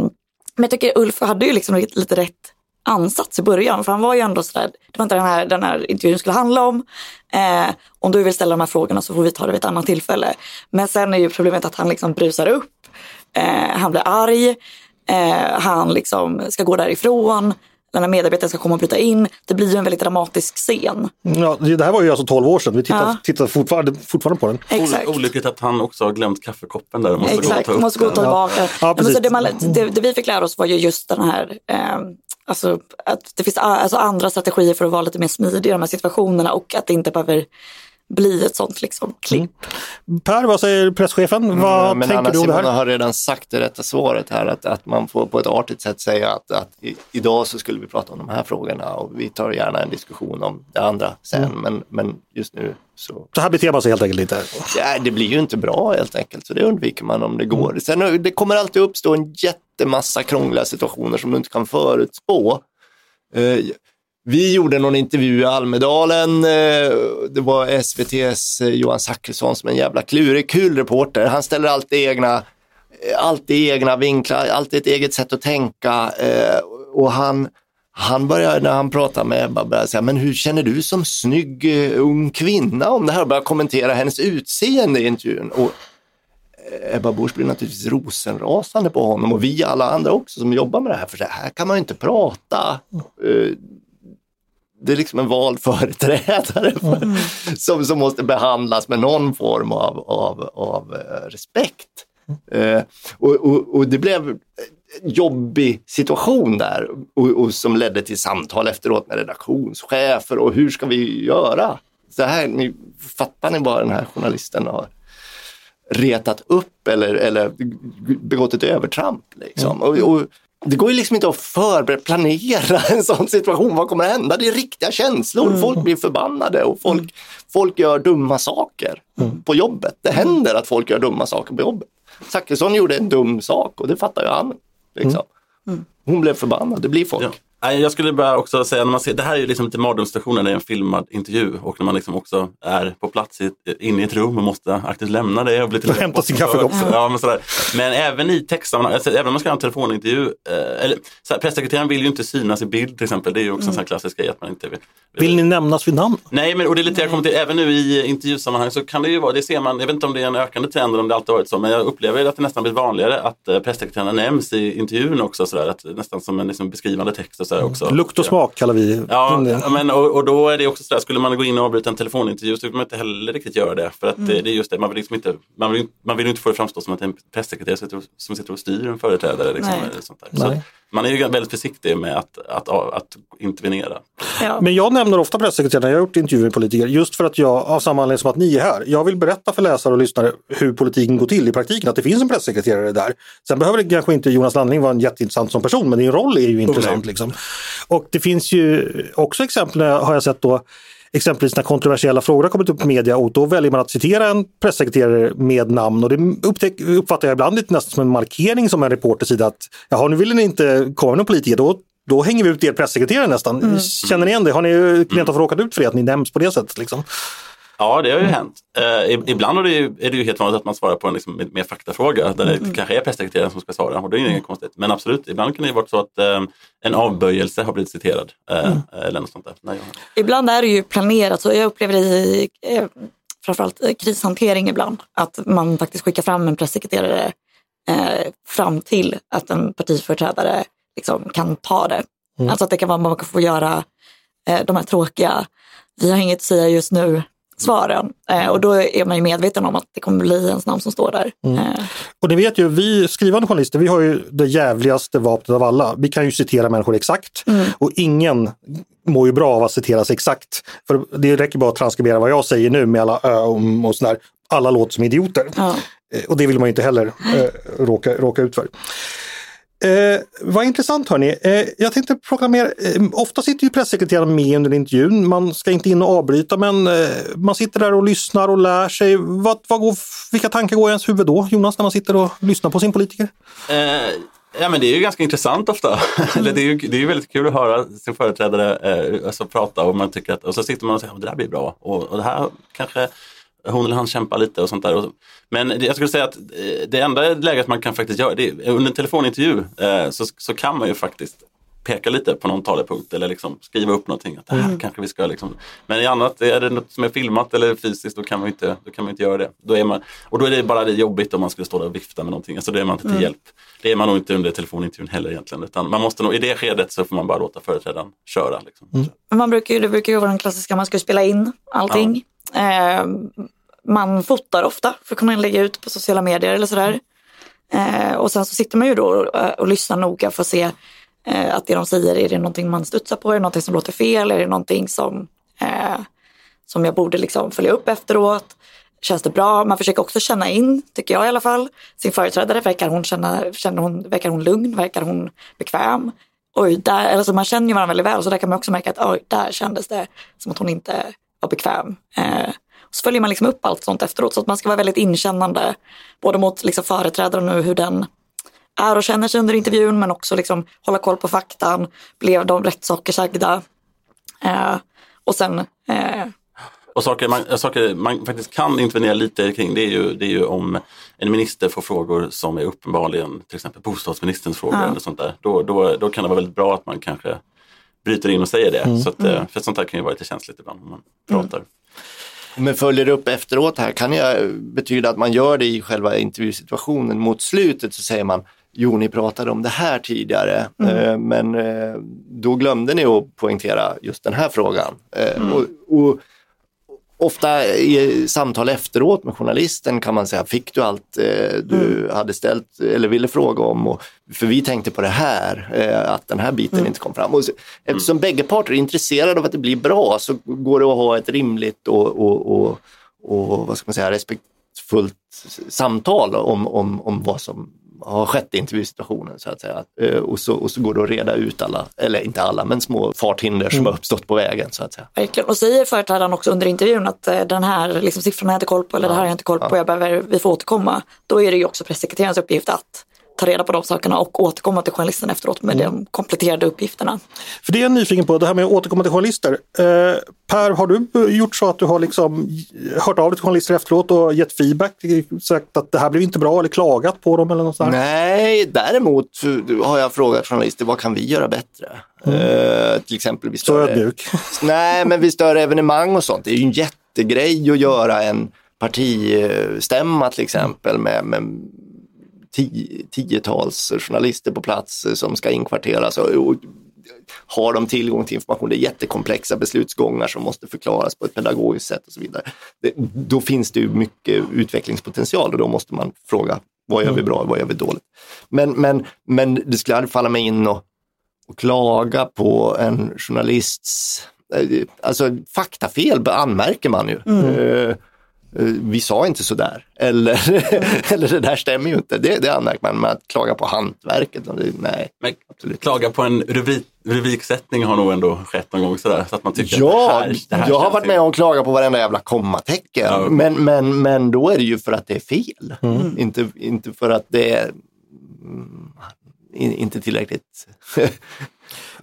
men jag tycker Ulf hade ju liksom lite, lite rätt ansats i början. För han var ju ändå sådär, det var inte den här, den här intervjun skulle handla om. Eh, om du vill ställa de här frågorna så får vi ta det vid ett annat tillfälle. Men sen är ju problemet att han liksom brusar upp. Eh, han blir arg. Eh, han liksom ska gå därifrån. Den här medarbetaren ska komma och bryta in. Det blir ju en väldigt dramatisk scen. Ja, det här var ju alltså 12 år sedan. Vi tittar, Ja. tittar fortfarande, fortfarande på den. Exakt. Ol- Olyckligt att han också har glömt kaffekoppen där. och Måste Exakt, gå och ta måste gå och ta tillbaka. Ja, Ja, så det, man, det, det vi fick lära oss var ju just den här, eh, alltså att det finns alltså andra strategier för att vara lite mer smidig i de här situationerna och att det inte behöver bli ett sånt liksom klipp. Per, vad säger presschefen? Vad Men tänker Anna du om det Simona här? har redan sagt det rätta svaret här, att, att man får på ett artigt sätt säga att, att i, idag så skulle vi prata om de här frågorna och vi tar gärna en diskussion om det andra sen, Mm. men, men just nu så Så här beter man sig helt enkelt inte. ja, det blir ju inte bra helt enkelt, så det undviker man om det går. Sen det kommer alltid uppstå en jättemassa krångliga situationer som du inte kan förutspå. Vi gjorde någon intervju i Almedalen. Eh, det var SVTs eh, Johan Zachrisson som är en jävla klurig, kul reporter. Han ställer alltid egna, eh, alltid egna vinklar, alltid ett eget sätt att tänka. Och han, han börjar, när han pratar med Ebba, börjar säga, men hur känner du som snygg ung kvinna om det här? Och börjar kommentera hennes utseende i intervjun. Och Ebba Busch blir naturligtvis rosenrasande på honom och vi alla andra också som jobbar med det här. För så här kan man ju inte prata. Det är liksom en vald företrädare för, som, som måste behandlas med någon form av, av, av eh, respekt. Eh, och, och, och det blev en jobbig situation där och, och som ledde till samtal efteråt med redaktionschefer och hur ska vi göra? Så här, ni, fattar ni vad den här journalisten har retat upp eller, eller begått ett övertramp? Liksom. Och, och det går ju liksom inte att förbereda, planera en sån situation. Vad kommer att hända? Det är riktiga känslor. Folk blir förbannade och folk, folk gör dumma saker på jobbet. Det händer att folk gör dumma saker på jobbet. Zachrisson gjorde en dum sak och det fattar ju han. Liksom. Hon blev förbannad, det blir folk. Ja. Jag skulle bara också säga, när man ser, det här är ju liksom lite mardrömsstationen, det är en filmad intervju och när man liksom också är på plats i, inne i ett rum och måste aktivt lämna det och bli till Hämta sin kaffekopp. Ja, men, sådär. men även i textsammanhang, alltså, även om man ska ha en telefonintervju, eh, eller så här, pressekreteraren vill ju inte synas i bild till exempel, det är ju också en sån här klassisk grej att man inte vill. Vill ni nämnas vid namn? Nej, men och det är lite jag kommer till, även nu i intervjusammanhang så kan det ju vara, det ser man, jag vet inte om det är en ökande trend eller om det alltid varit så, men jag upplever att det nästan blir vanligare att eh, pressekreterarna nämns i intervjun också, sådär, att, nästan som en liksom, beskrivande text sådär också. Lukt och smak kallar vi Ja, men, och, och då är det också sådär, skulle man gå in och avbryta en telefonintervju så vill man inte heller riktigt göra det. För att det, det är just det, man vill, liksom inte, man, vill, man vill ju inte få det framstå som att en pressekreterare som sitter och- som sitter och styr en företrädare. Liksom, Nej. eller sånt där. Så, Nej. Man är ju väldigt försiktig med att, att, att intervenera. Ja. Men jag nämner ofta pressekreterarna, jag har gjort intervjuer med politiker, just för att jag, av samma anledning som att ni är här, jag vill berätta för läsare och lyssnare hur politiken går till i praktiken, att det finns en pressekreterare där. Sen behöver det kanske inte Jonas Landling vara en jätteintressant som person, men din roll är ju intressant. Liksom. Och det finns ju också exempel, har jag sett då, exempelvis när kontroversiella frågor har kommit upp i media och då väljer man att citera en pressekreterare med namn och det upptäck, uppfattar jag ibland lite nästan som en markering som en reporter sida att jaha nu vill ni inte komma med någon politiker, då, då hänger vi ut er pressekreterare nästan. Känner ni igen det? Har ni rent av råkat ut för det, att ni nämns på det sättet? Liksom? Ja, det har ju hänt. Eh, ibland är det, ju, är det ju helt vanligt att man svarar på en liksom, mer faktafråga där det kanske är pressekreteraren som ska svara och det är ju inget konstigt. Men absolut, ibland kan det ju vara så att eh, en avböjelse har blivit citerad. Eh, Eller något sånt där. Nej, jag... Ibland är det ju planerat, så jag upplever det i eh, framförallt i krishantering ibland, att man faktiskt skickar fram en pressekreterare eh, fram till att en partiföreträdare liksom, kan ta det. Alltså att det kan vara man kan få göra eh, de här tråkiga, vi har inget att säga just nu, svaren. Eh, och då är man ju medveten om att det kommer bli ens namn som står där. Eh, Och ni vet ju, vi skrivande journalister, vi har ju det jävligaste vapnet av alla. Vi kan ju citera människor exakt och ingen mår ju bra av att citeras exakt. För det räcker bara att transkribera vad jag säger nu med alla ö och sådär. Alla låter som idioter. ja. Eh, Och det vill man ju inte heller eh, råka, råka ut för. Eh, vad intressant hörni. Eh, jag tänkte proklamera, eh, ofta sitter ju pressekreteraren med under intervjun. Man ska inte in och avbryta men eh, man sitter där och lyssnar och lär sig. Vad, vad går, vilka tankar går i ens huvud då, Jonas, när man sitter och lyssnar på sin politiker? Eh, ja, men det är ju ganska intressant ofta. Eller det, är ju, det är ju väldigt kul att höra sin företrädare eh, alltså, prata och, man tycker att, och så sitter man och säger att det där blir bra och, och det här kanske hon eller han kämpar lite och sånt där. Men jag skulle säga att eh, det enda läget man kan faktiskt göra, det är, under en telefonintervju eh, så, så kan man ju faktiskt peka lite på någon talepunkt eller liksom skriva upp någonting. Att det här kanske vi ska liksom. Men i annat, är det något som är filmat eller fysiskt då kan man inte, då kan man inte göra det. Då är man, och då är det bara det jobbigt om man skulle stå där och vifta med någonting. Alltså då är man inte till hjälp. Det är man nog inte under telefonintervjun heller egentligen. Utan man måste nog, I det skedet så får man bara låta företrädaren köra. Liksom. Men Man brukar ju, det brukar ju vara den klassiska, man ska spela in allting. Eh, man fotar ofta för att kunna lägga ut på sociala medier eller sådär. Eh, och sen så sitter man ju då och, och lyssnar noga för att se eh, att det de säger, är det någonting man studsar på, är det någonting som låter fel, är det någonting som, eh, som jag borde liksom följa upp efteråt. Känns det bra? Man försöker också känna in, tycker jag i alla fall, sin företrädare. Verkar hon, känna, känner hon, verkar hon lugn? Verkar hon bekväm? Oj, där, alltså man känner ju varandra väldigt väl, så där kan man också märka att oj, där kändes det som att hon inte var bekväm. Eh, så följer man liksom upp allt sånt efteråt, så att man ska vara väldigt inkännande, både mot liksom företrädaren och hur den är och känner sig under intervjun, men också liksom hålla koll på faktan. Blev de rätt saker sagda? Eh, och sen eh, Och saker man, saker man faktiskt kan intervenera lite kring det är, ju, det är ju om en minister får frågor som är uppenbarligen till exempel bostadsministerns frågor Ja. eller sånt där. Då, då, då kan det vara väldigt bra att man kanske bryter in och säger det. Så att, eh, För sånt här kan ju vara lite känsligt ibland om man pratar. Men följer upp efteråt här, kan jag betyda att man gör det i själva intervjusituationen? Mot slutet så säger man, jo ni pratade om det här tidigare, eh, men eh, då glömde ni att poängtera just den här frågan. Eh, och, och, ofta i samtal efteråt med journalisten kan man säga, fick du allt eh, du hade ställt eller ville fråga om? Och, för vi tänkte på det här, eh, att den här biten inte kom fram. Och så, eftersom bägge parter är intresserade av att det blir bra så går det att ha ett rimligt och, och, och, och vad ska man säga, respektfullt samtal om, om, om vad som har skett i intervjusituationen så att säga. Eh, Och så, och så går det att reda ut alla, eller inte alla, men små farthinder som har uppstått på vägen så att säga. Verkligen. Och säger företrädaren också under intervjun att eh, den här liksom, siffran har jag inte koll på eller det här har jag inte koll på, jag behöver, vi får återkomma. Då är det ju också pressekreterarens uppgift att ta reda på de sakerna och återkomma till journalisten efteråt med de kompletterade uppgifterna. För det är jag nyfiken på, det här med att återkomma till journalister. Eh, per, har du gjort så att du har liksom hört av dig till journalister efteråt och gett feedback? Sagt att det här blev inte bra eller klagat på dem eller något sånt? Nej, däremot har jag frågat journalister, vad kan vi göra bättre? Eh, till exempel vid större, nej, men vid större evenemang och sånt. Det är ju en jättegrej att göra en partistämma till exempel med, med tiotals journalister på plats eh, som ska inkvarteras. Och, och, har de tillgång till information? Det är jättekomplexa beslutsgångar som måste förklaras på ett pedagogiskt sätt och så vidare. Det, då finns det ju mycket utvecklingspotential och då måste man fråga Vad gör vi bra, vad gör vi dåligt? Men, men, men det skulle aldrig falla mig in och, och klaga på en journalists eh, Alltså faktafel anmärker man ju. Eh, eh, vi sa inte sådär. Eller, eller det där stämmer ju inte. Det, det anmärker man. Men att klaga på hantverket, och det, nej. Men Absolut. klaga på en rubrik, rubriksättning har nog ändå skett någon gång sådär. Så att man tycker Ja, att det här, det här jag har varit med om att klaga på varenda jävla kommatecken. Ja. Men, men, men då är det ju för att det är fel. Inte, inte för att det är mm, in- inte tillräckligt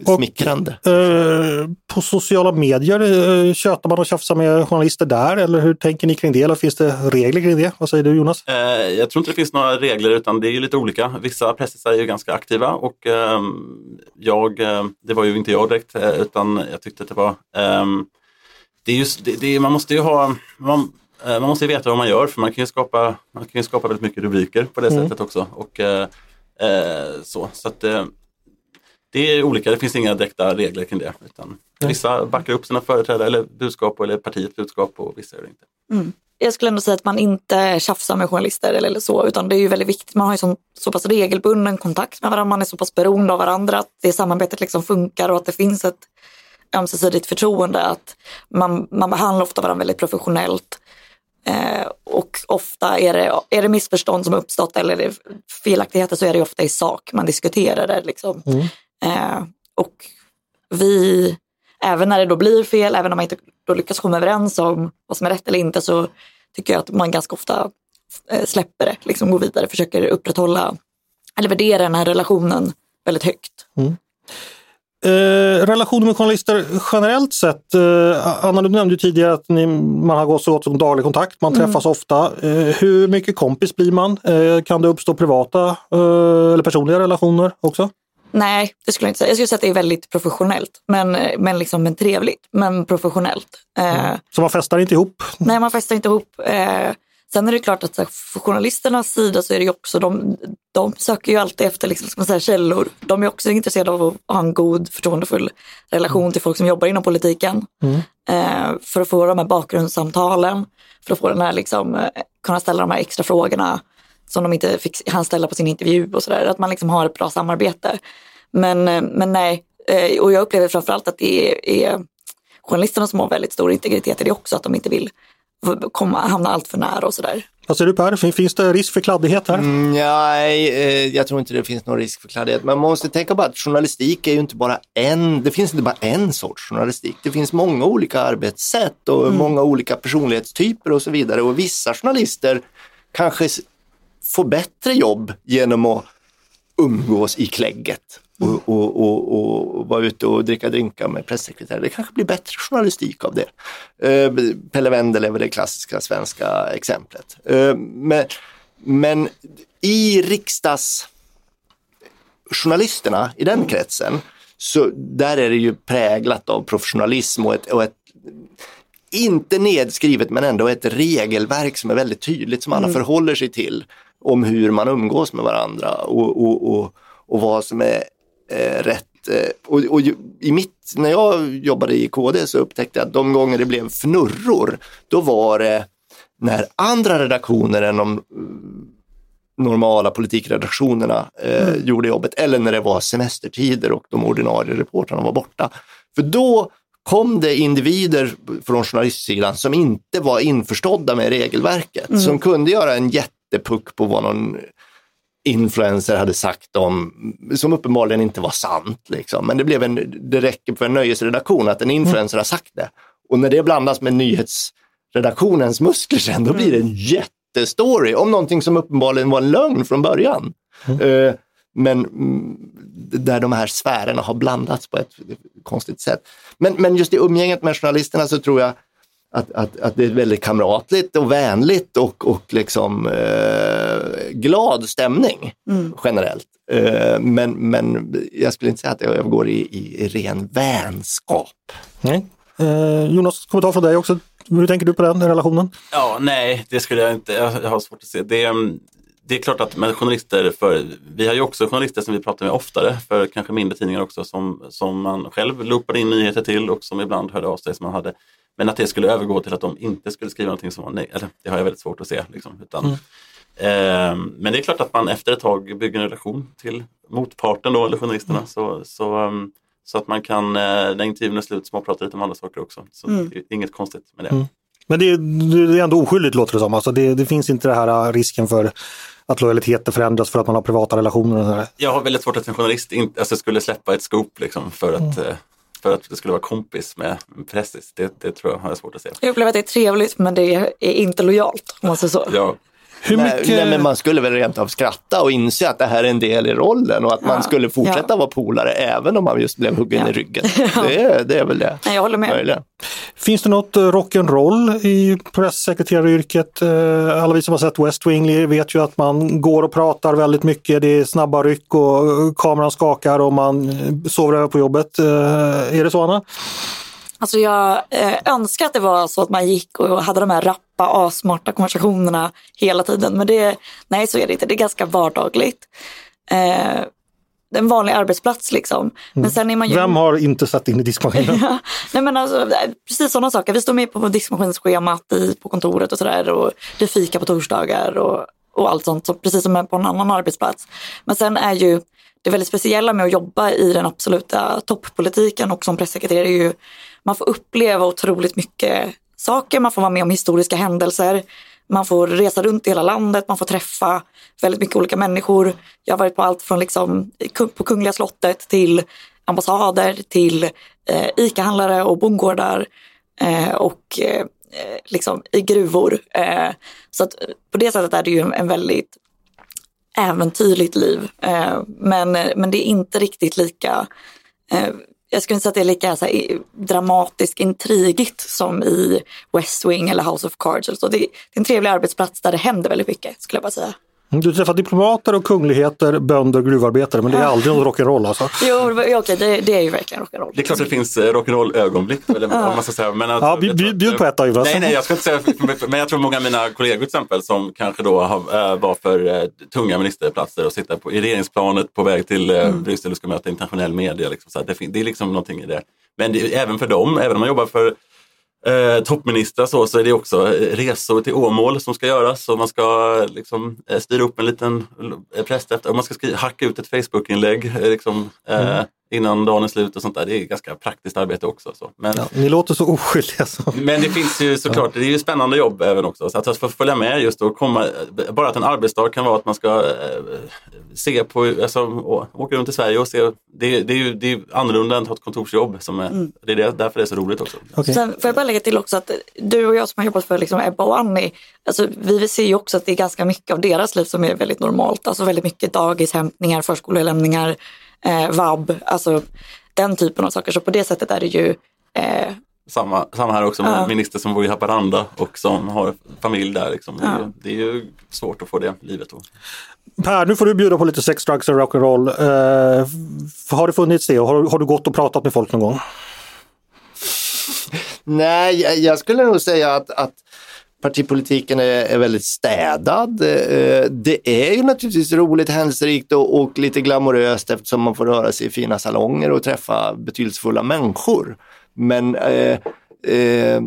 Och- smickrande. Eh, på sociala medier, uh, tjötar man och tjafsar med journalister där eller hur tänker ni kring det? Eller finns det regler kring det? Vad säger du Jonas? Eh, jag tror inte det finns några regler utan det är ju lite olika. Vissa pressisar är ju ganska aktiva och ehm, jag, eh, det var ju inte jag direkt eh, utan jag tyckte att det var ehm, det är just, det, det, man måste ju ha man, eh, man måste ju veta vad man gör för man kan ju skapa, man kan ju skapa väldigt mycket rubriker på det sättet också. Och, eh, eh, så, så att, eh, det är olika, det finns inga direkta regler kring det. Utan vissa backar upp sina företrädare eller budskap eller partiets budskap och vissa gör det inte. Jag skulle ändå säga att man inte tjafsar med journalister eller, eller så, utan det är ju väldigt viktigt. Man har ju så, så pass regelbunden kontakt med varandra, man är så pass beroende av varandra att det samarbetet liksom funkar och att det finns ett ömsesidigt förtroende. Att man, man behandlar ofta varandra väldigt professionellt. Eh, och ofta är det, är det missförstånd som uppstått eller är det felaktigheter så är det ofta i sak man diskuterar det. Liksom. Eh, och vi, även när det då blir fel, även om man inte då lyckas komma överens om vad som är rätt eller inte så tycker jag att man ganska ofta eh, släpper det, liksom går vidare, försöker upprätthålla eller värdera den här relationen väldigt högt. Eh, relationer med journalister generellt sett. Eh, Anna, du nämnde tidigare att ni, man har gått så gott som daglig kontakt, man träffas ofta. Eh, hur mycket kompis blir man? Eh, kan det uppstå privata eh, eller personliga relationer också? Nej, det skulle jag inte säga. Jag skulle säga att det är väldigt professionellt, men, men, liksom, men trevligt, men professionellt. Eh, Så man festar inte ihop? Nej, man festar inte ihop. Eh, sen är det klart att så här, för journalisternas sida så är det ju också, de, de söker ju alltid efter liksom, ska man säga, källor. De är också intresserade av att ha en god, förtroendefull relation till folk som jobbar inom politiken. Eh, för att få de här bakgrundssamtalen, för att få den här, liksom, eh, kunna ställa de här extra frågorna som de inte fick han ställa på sin intervju och sådär. Att man liksom har ett bra samarbete. Men, eh, men nej, eh, och jag upplever framförallt att det är, är journalisterna som har väldigt stor integritet i det också, att de inte vill komma, hamna allt för nära och sådär. Vad säger du Per? Fin- Finns det risk för kladdighet här? Mm, Nej, eh, jag tror inte det finns någon risk för kladdighet. Man måste tänka på att journalistik är ju inte bara en, det finns inte bara en sorts journalistik. Det finns många olika arbetssätt och många olika personlighetstyper och så vidare. Och vissa journalister kanske får bättre jobb genom att umgås i klägget och, och, och, och vara ute och dricka drinkar med pressekreterare. Det kanske blir bättre journalistik av det. Eh, Pelle Wendel är väl det klassiska svenska exemplet. Eh, men, men i riksdagsjournalisterna, i den kretsen, så där är det ju präglat av professionalism och ett, och ett inte nedskrivet men ändå ett regelverk som är väldigt tydligt som alla förhåller sig till om hur man umgås med varandra och, och, och, och vad som är eh, rätt. Eh, Och, och i mitt, när jag jobbade i KD så upptäckte jag att de gånger det blev fnurror, då var det när andra redaktioner än de mm, normala politikredaktionerna eh, gjorde jobbet eller när det var semestertider och de ordinarie reportrarna var borta. För då kom det individer från journalistsidan som inte var införstådda med regelverket, som kunde göra en jättepuck på vad någon influencer hade sagt om, som uppenbarligen inte var sant. Liksom. Men det, blev en, det räcker för en nöjesredaktion att en influencer har sagt det. Och när det blandas med nyhetsredaktionens muskler sen, då blir det en jättestory om någonting som uppenbarligen var en lögn från början. Eh, men mm, där de här sfärerna har blandats på ett konstigt sätt. Men, men just i umgänget med journalisterna så tror jag att, att, att det är väldigt kamratligt och vänligt och, och liksom eh, glad stämning generellt. Eh, men, men jag skulle inte säga att det övergår i, i ren vänskap. Nej. Eh, Jonas, kommentar från dig också. Hur tänker du på den relationen? Ja, nej, det skulle jag inte. Jag jag har svårt att se. Det, är- det är klart att med journalister, för, vi har ju också journalister som vi pratar med oftare, för kanske mindre tidningar också, som, som man själv loopade in nyheter till och som ibland hörde av sig som man hade. Men att det skulle övergå till att de inte skulle skriva någonting som var nej, eller det har jag väldigt svårt att se. Liksom, utan Eh, men det är klart att man efter ett tag bygger en relation till motparten då, eller journalisterna. Så, så, um, så att man kan, eh, när intervjun är slut, småprata lite om andra saker också. Så Mm. det är inget konstigt med det. Mm. Men det är, det är ändå oskyldigt låter det som. Alltså det, det finns inte det här äh, risken för att lojaliteten förändras för att man har privata relationer. Och. Jag har väldigt svårt att en journalist inte, alltså, skulle släppa ett scoop liksom, för, att, eh, för att det skulle vara kompis med pressis. Det, det tror jag har jag svårt att se. Jag upplever att det är trevligt men det är inte lojalt om man säger så. Ja. Hur mycket... nej, men man skulle väl rent av skratta och inse att det här är en del i rollen och att man Ja, skulle fortsätta ja. vara polare även om man just blev huggen Ja. i ryggen. Det, är- det är väl det. Nej, jag håller med. Möjligen. Finns det något eh, rock'n'roll i pressekreteraryrket? Eh, Alla vi som har sett West Wing vet ju att man går och pratar väldigt mycket. Det är snabba ryck och eh, kameran skakar och man sover över på jobbet. Är det så Anna? Alltså jag eh, önskar att det var så att man gick och hade de här rappa, asmarta konversationerna hela tiden. Men det, nej så är det inte, det är ganska vardagligt. Eh, det är en vanlig arbetsplats liksom. Men sen är man ju... Vem har inte satt in i diskmaskinen? Ja, nej men alltså, precis sådana saker. Vi står med på diskmaskinsschemat i, på kontoret och sådär. Och det är fika på torsdagar och, och allt sånt. Så precis som på en annan arbetsplats. Men sen är ju det väldigt speciella med att jobba i den absoluta toppolitiken och som pressekreterare är ju man får uppleva otroligt mycket saker. Man får vara med om historiska händelser. Man får resa runt i hela landet, man får träffa väldigt mycket olika människor. Jag har varit på allt från liksom, på Kungliga slottet till ambassader till eh, ICA-handlare och bondgårdar eh, och eh, liksom i gruvor. Eh, så att på det sättet är det ju en väldigt äventyrligt liv. Eh, men, men det är inte riktigt lika eh, jag skulle inte säga att det är lika så här, dramatiskt intrigigt som i West Wing eller House of Cards. eller Så det, det är en trevlig arbetsplats där det händer väldigt mycket skulle jag bara säga. Du träffar diplomater och kungligheter, bönder, gruvarbetare men det är aldrig någon rock'n'roll alltså. Jo, det- okej, det, det är ju verkligen rock'n'roll. Det är klart det finns eh, rock'n'roll-ögonblick. Eller, vad man ska säga. Men att, Ja, bjud- bjud- på ett då, Jonas. Nej, nej, jag ska inte säga. Men jag tror många av mina kollegor till exempel som kanske då har, eh, var för eh, tunga ministerplatser och sitter på, i regeringsplanet på väg till eh, Bryssel och ska möta internationell media. Liksom, så här, det, det är liksom någonting i det. Men det, även för dem, även om man jobbar för eh, toppministrar så, så är det också eh, resor till Åmål som ska göras och man ska eh, liksom, eh, styra upp en liten pressträff och man ska skriva, hacka ut ett Facebookinlägg. Liksom, eh, mm innan dagen är slut och sånt där. Det är ganska praktiskt arbete också. Så. Men, Ja, ni låter så oskyldiga. Så. men det finns ju såklart, det är ju spännande jobb även också. Så att få följa med just och komma, bara att en arbetsdag kan vara att man ska eh, se på, alltså, åka runt i Sverige och se. Det, det är ju det är annorlunda än att ha ett kontorsjobb. Som är, Det är det, därför det är så roligt också. Okej. Sen får jag bara lägga till också att du och jag som har jobbat för liksom Ebba och Annie, alltså vi ser ju också att det är ganska mycket av deras liv som är väldigt normalt. Alltså väldigt mycket dagishämtningar, förskolelämningar, eh, vab, alltså den typen av saker. Så på det sättet är det ju eh, Samma, samma här också med Ja. minister som bor i Haparanda och som har familj där. Liksom. Det, är, ju- det är ju svårt att få det livet. Då. Per, nu får du bjuda på lite sex, drugs och rock'n'roll. Eh, har det funnits det och har, har du gått och pratat med folk någon gång? Nej, jag, jag skulle nog säga att, att partipolitiken är, är väldigt städad. Eh, Det är ju naturligtvis roligt, händelserikt och, och lite glamoröst eftersom man får röra sig i fina salonger och träffa betydelsefulla människor. Men eh, eh,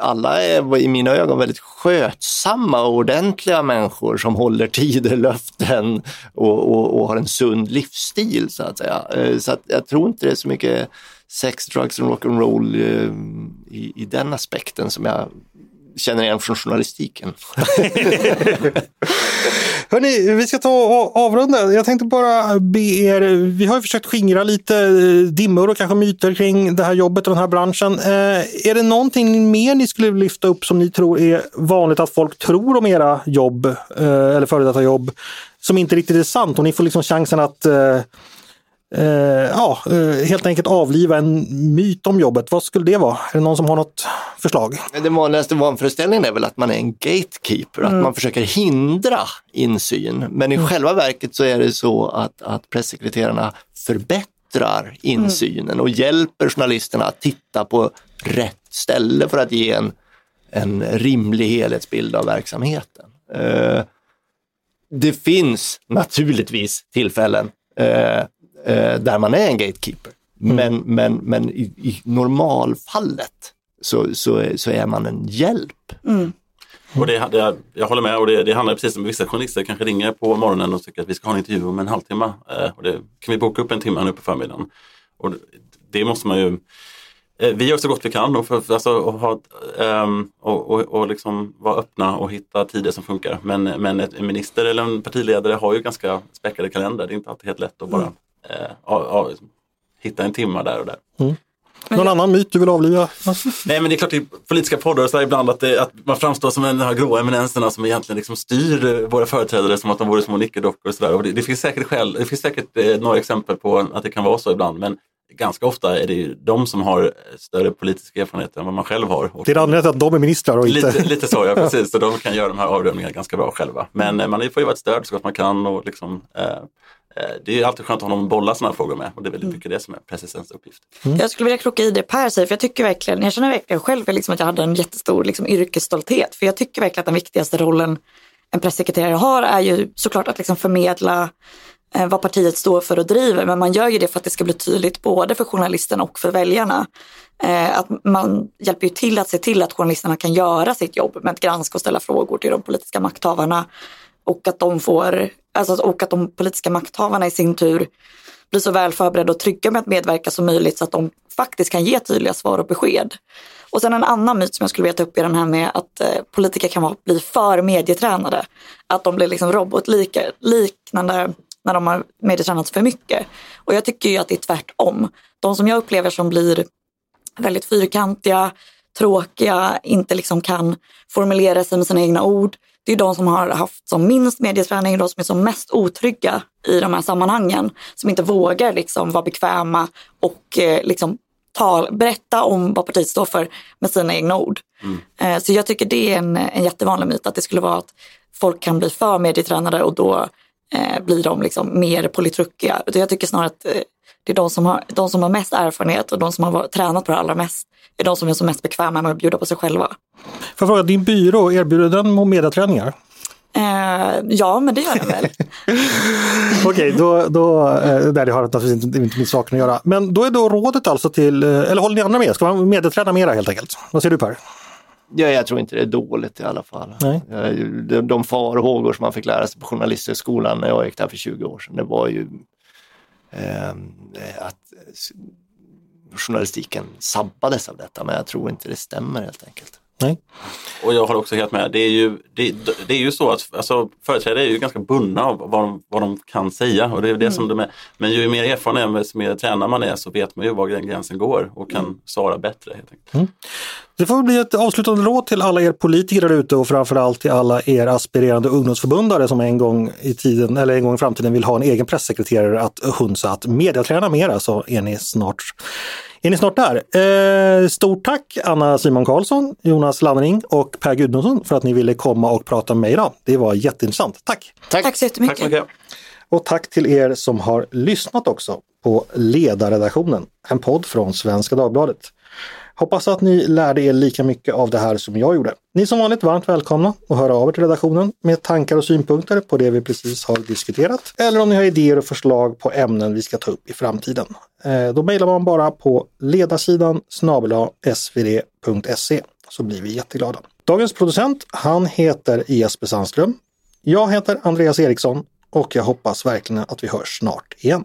alla är i mina ögon väldigt skötsamma och ordentliga människor som håller tider, löften och, och, och har en sund livsstil så att säga. Eh, Så att jag tror inte det är så mycket sex, drugs och rock'n'roll eh, i, i den aspekten som jag känner igen från journalistiken. Hörni, vi ska ta och avrunda. Jag tänkte bara be er, vi har ju försökt skingra lite eh, dimmor och kanske myter kring det här jobbet och den här branschen. Eh, är det någonting mer ni skulle lyfta upp som ni tror är vanligt att folk tror om era jobb eh, eller före detta jobb som inte riktigt är sant? Och ni får liksom chansen att eh, eh, ja, eh, helt enkelt avliva en myt om jobbet. Vad skulle det vara? Är det någon som har något förslag? Den vanligaste vanföreställningen är väl att man är en gatekeeper, att man försöker hindra insyn. Men i själva verket så är det så att, att pressekreterarna förbättrar insynen och hjälper journalisterna att titta på rätt ställe för att ge en, en rimlig helhetsbild av verksamheten. Eh, det finns naturligtvis tillfällen eh, där man är en gatekeeper. Men, men, men i, i normalfallet så, så, är- så är man en hjälp. Och det, det, jag håller med och det, det handlar precis om vissa journalister kanske ringer på morgonen och tycker att vi ska ha en intervju om en halvtimme. Eh, och det, kan vi boka upp en timme nu på förmiddagen? Och det, måste man ju eh, vi gör så gott vi kan och, för, för, alltså, och, ha, um, och, och, och liksom vara öppna och hitta tider som funkar. Men, men en minister eller en partiledare har ju ganska späckade kalender. Det är inte alltid helt lätt att bara mm. Eh, hitta en timme där och där. Mm. Någon annan myt du vill avliva? Nej men det är klart i politiska poddar så är ibland att, det, att man framstår som den här gråa eminenserna som egentligen liksom styr våra företrädare som att de vore små nickedockor. Och så där. Och det, det, finns säkert skäl, det finns säkert eh, några exempel på att det kan vara så ibland. Men ganska ofta är det ju de som har större politisk erfarenhet än vad man själv har. det är anledningen att de är ministrar och inte... Lite, lite så, ja precis. Så de kan göra de här avdömningarna ganska bra själva. Men eh, man får ju vara ett stöd så gott man kan och liksom Eh, det är alltid skönt att ha någon att bolla sådana frågor med och det är väldigt mycket det som är presidentens uppgift. Mm. Jag skulle vilja kroka i det Per säger, för jag tycker verkligen, jag känner verkligen själv liksom att jag hade en jättestor liksom, yrkesstolthet, för jag tycker verkligen att den viktigaste rollen en pressekreterare har är ju såklart att liksom förmedla eh, vad partiet står för och driver, men man gör ju det för att det ska bli tydligt både för journalisten och för väljarna. Eh, att man hjälper ju till att se till att journalisterna kan göra sitt jobb med att granska och ställa frågor till de politiska makthavarna och att de får, alltså, och att de politiska makthavarna i sin tur blir så väl förberedda och trygga med att medverka som möjligt så att de faktiskt kan ge tydliga svar och besked. Och sen en annan myt som jag skulle vilja ta upp är den här med att eh, politiker kan vara, bli för medietränade. Att de blir liksom robotliknande när de har medietränats för mycket. Och jag tycker ju att det är tvärtom. De som jag upplever som blir väldigt fyrkantiga, tråkiga, inte liksom kan formulera sig med sina egna ord, det är de som har haft som minst medieträning, de som är som mest otrygga i de här sammanhangen. Som inte vågar liksom vara bekväma och eh, liksom tal, berätta om vad partiet står för med sina egna ord. Mm. Eh, så jag tycker det är en, en jättevanlig myt att det skulle vara att folk kan bli för medietränade och då eh, blir de liksom mer politruckiga. Jag tycker snarare att eh, det är de som, har, de som har mest erfarenhet och de som har tränat på det allra mest är de som är som mest bekväma med att bjuda på sig själva. Får jag fråga, din byrå, erbjuder den mediaträningar? Eh, ja, men det gör den väl. Okej, okay, då, då eh, det har naturligtvis inte, inte med saken att göra. Men då är då rådet alltså till, eh, eller håller ni andra med? Ska man mediaträna mera helt enkelt? Vad säger du Per? Ja, jag tror inte det är dåligt i alla fall. Nej. De, de farhågor som man fick lära sig på Journalisthögskolan när jag gick där för 20 år sedan, det var ju eh, Ehm, att journalistiken sabbades av detta, men jag tror inte det stämmer helt enkelt. Nej. Och jag har också helt med. Det är ju, det, det är ju så att alltså, företrädare är ju ganska bundna av vad de, vad de kan säga. Och det är det mm. som de är. Men ju mer erfaren ju mer tränad man är så vet man ju var gränsen går och kan mm. svara bättre. Helt enkelt. Mm. Det får bli ett avslutande råd till alla er politiker där ute och framförallt till alla er aspirerande ungdomsförbundare som en gång i tiden eller en gång i framtiden vill ha en egen pressekreterare att hunsa att mediaträna mera så är ni snart är ni snart där? Eh, stort tack Anna Simon Karlsson, Jonas Lannering och Per Gudmundsson för att ni ville komma och prata med mig idag. Det var jätteintressant. Tack! Tack, tack så jättemycket! Tack mycket. Och tack till er som har lyssnat också på Ledarredaktionen, en podd från Svenska Dagbladet. Hoppas att ni lärde er lika mycket av det här som jag gjorde. Ni är som vanligt varmt välkomna att höra av er till redaktionen med tankar och synpunkter på det vi precis har diskuterat. Eller om ni har idéer och förslag på ämnen vi ska ta upp i framtiden. Eh, då mejlar man bara på ledarsidan snabel svd.se så blir vi jätteglada. Dagens producent, han heter Jesper Sandström. Jag heter Andreas Eriksson och jag hoppas verkligen att vi hörs snart igen.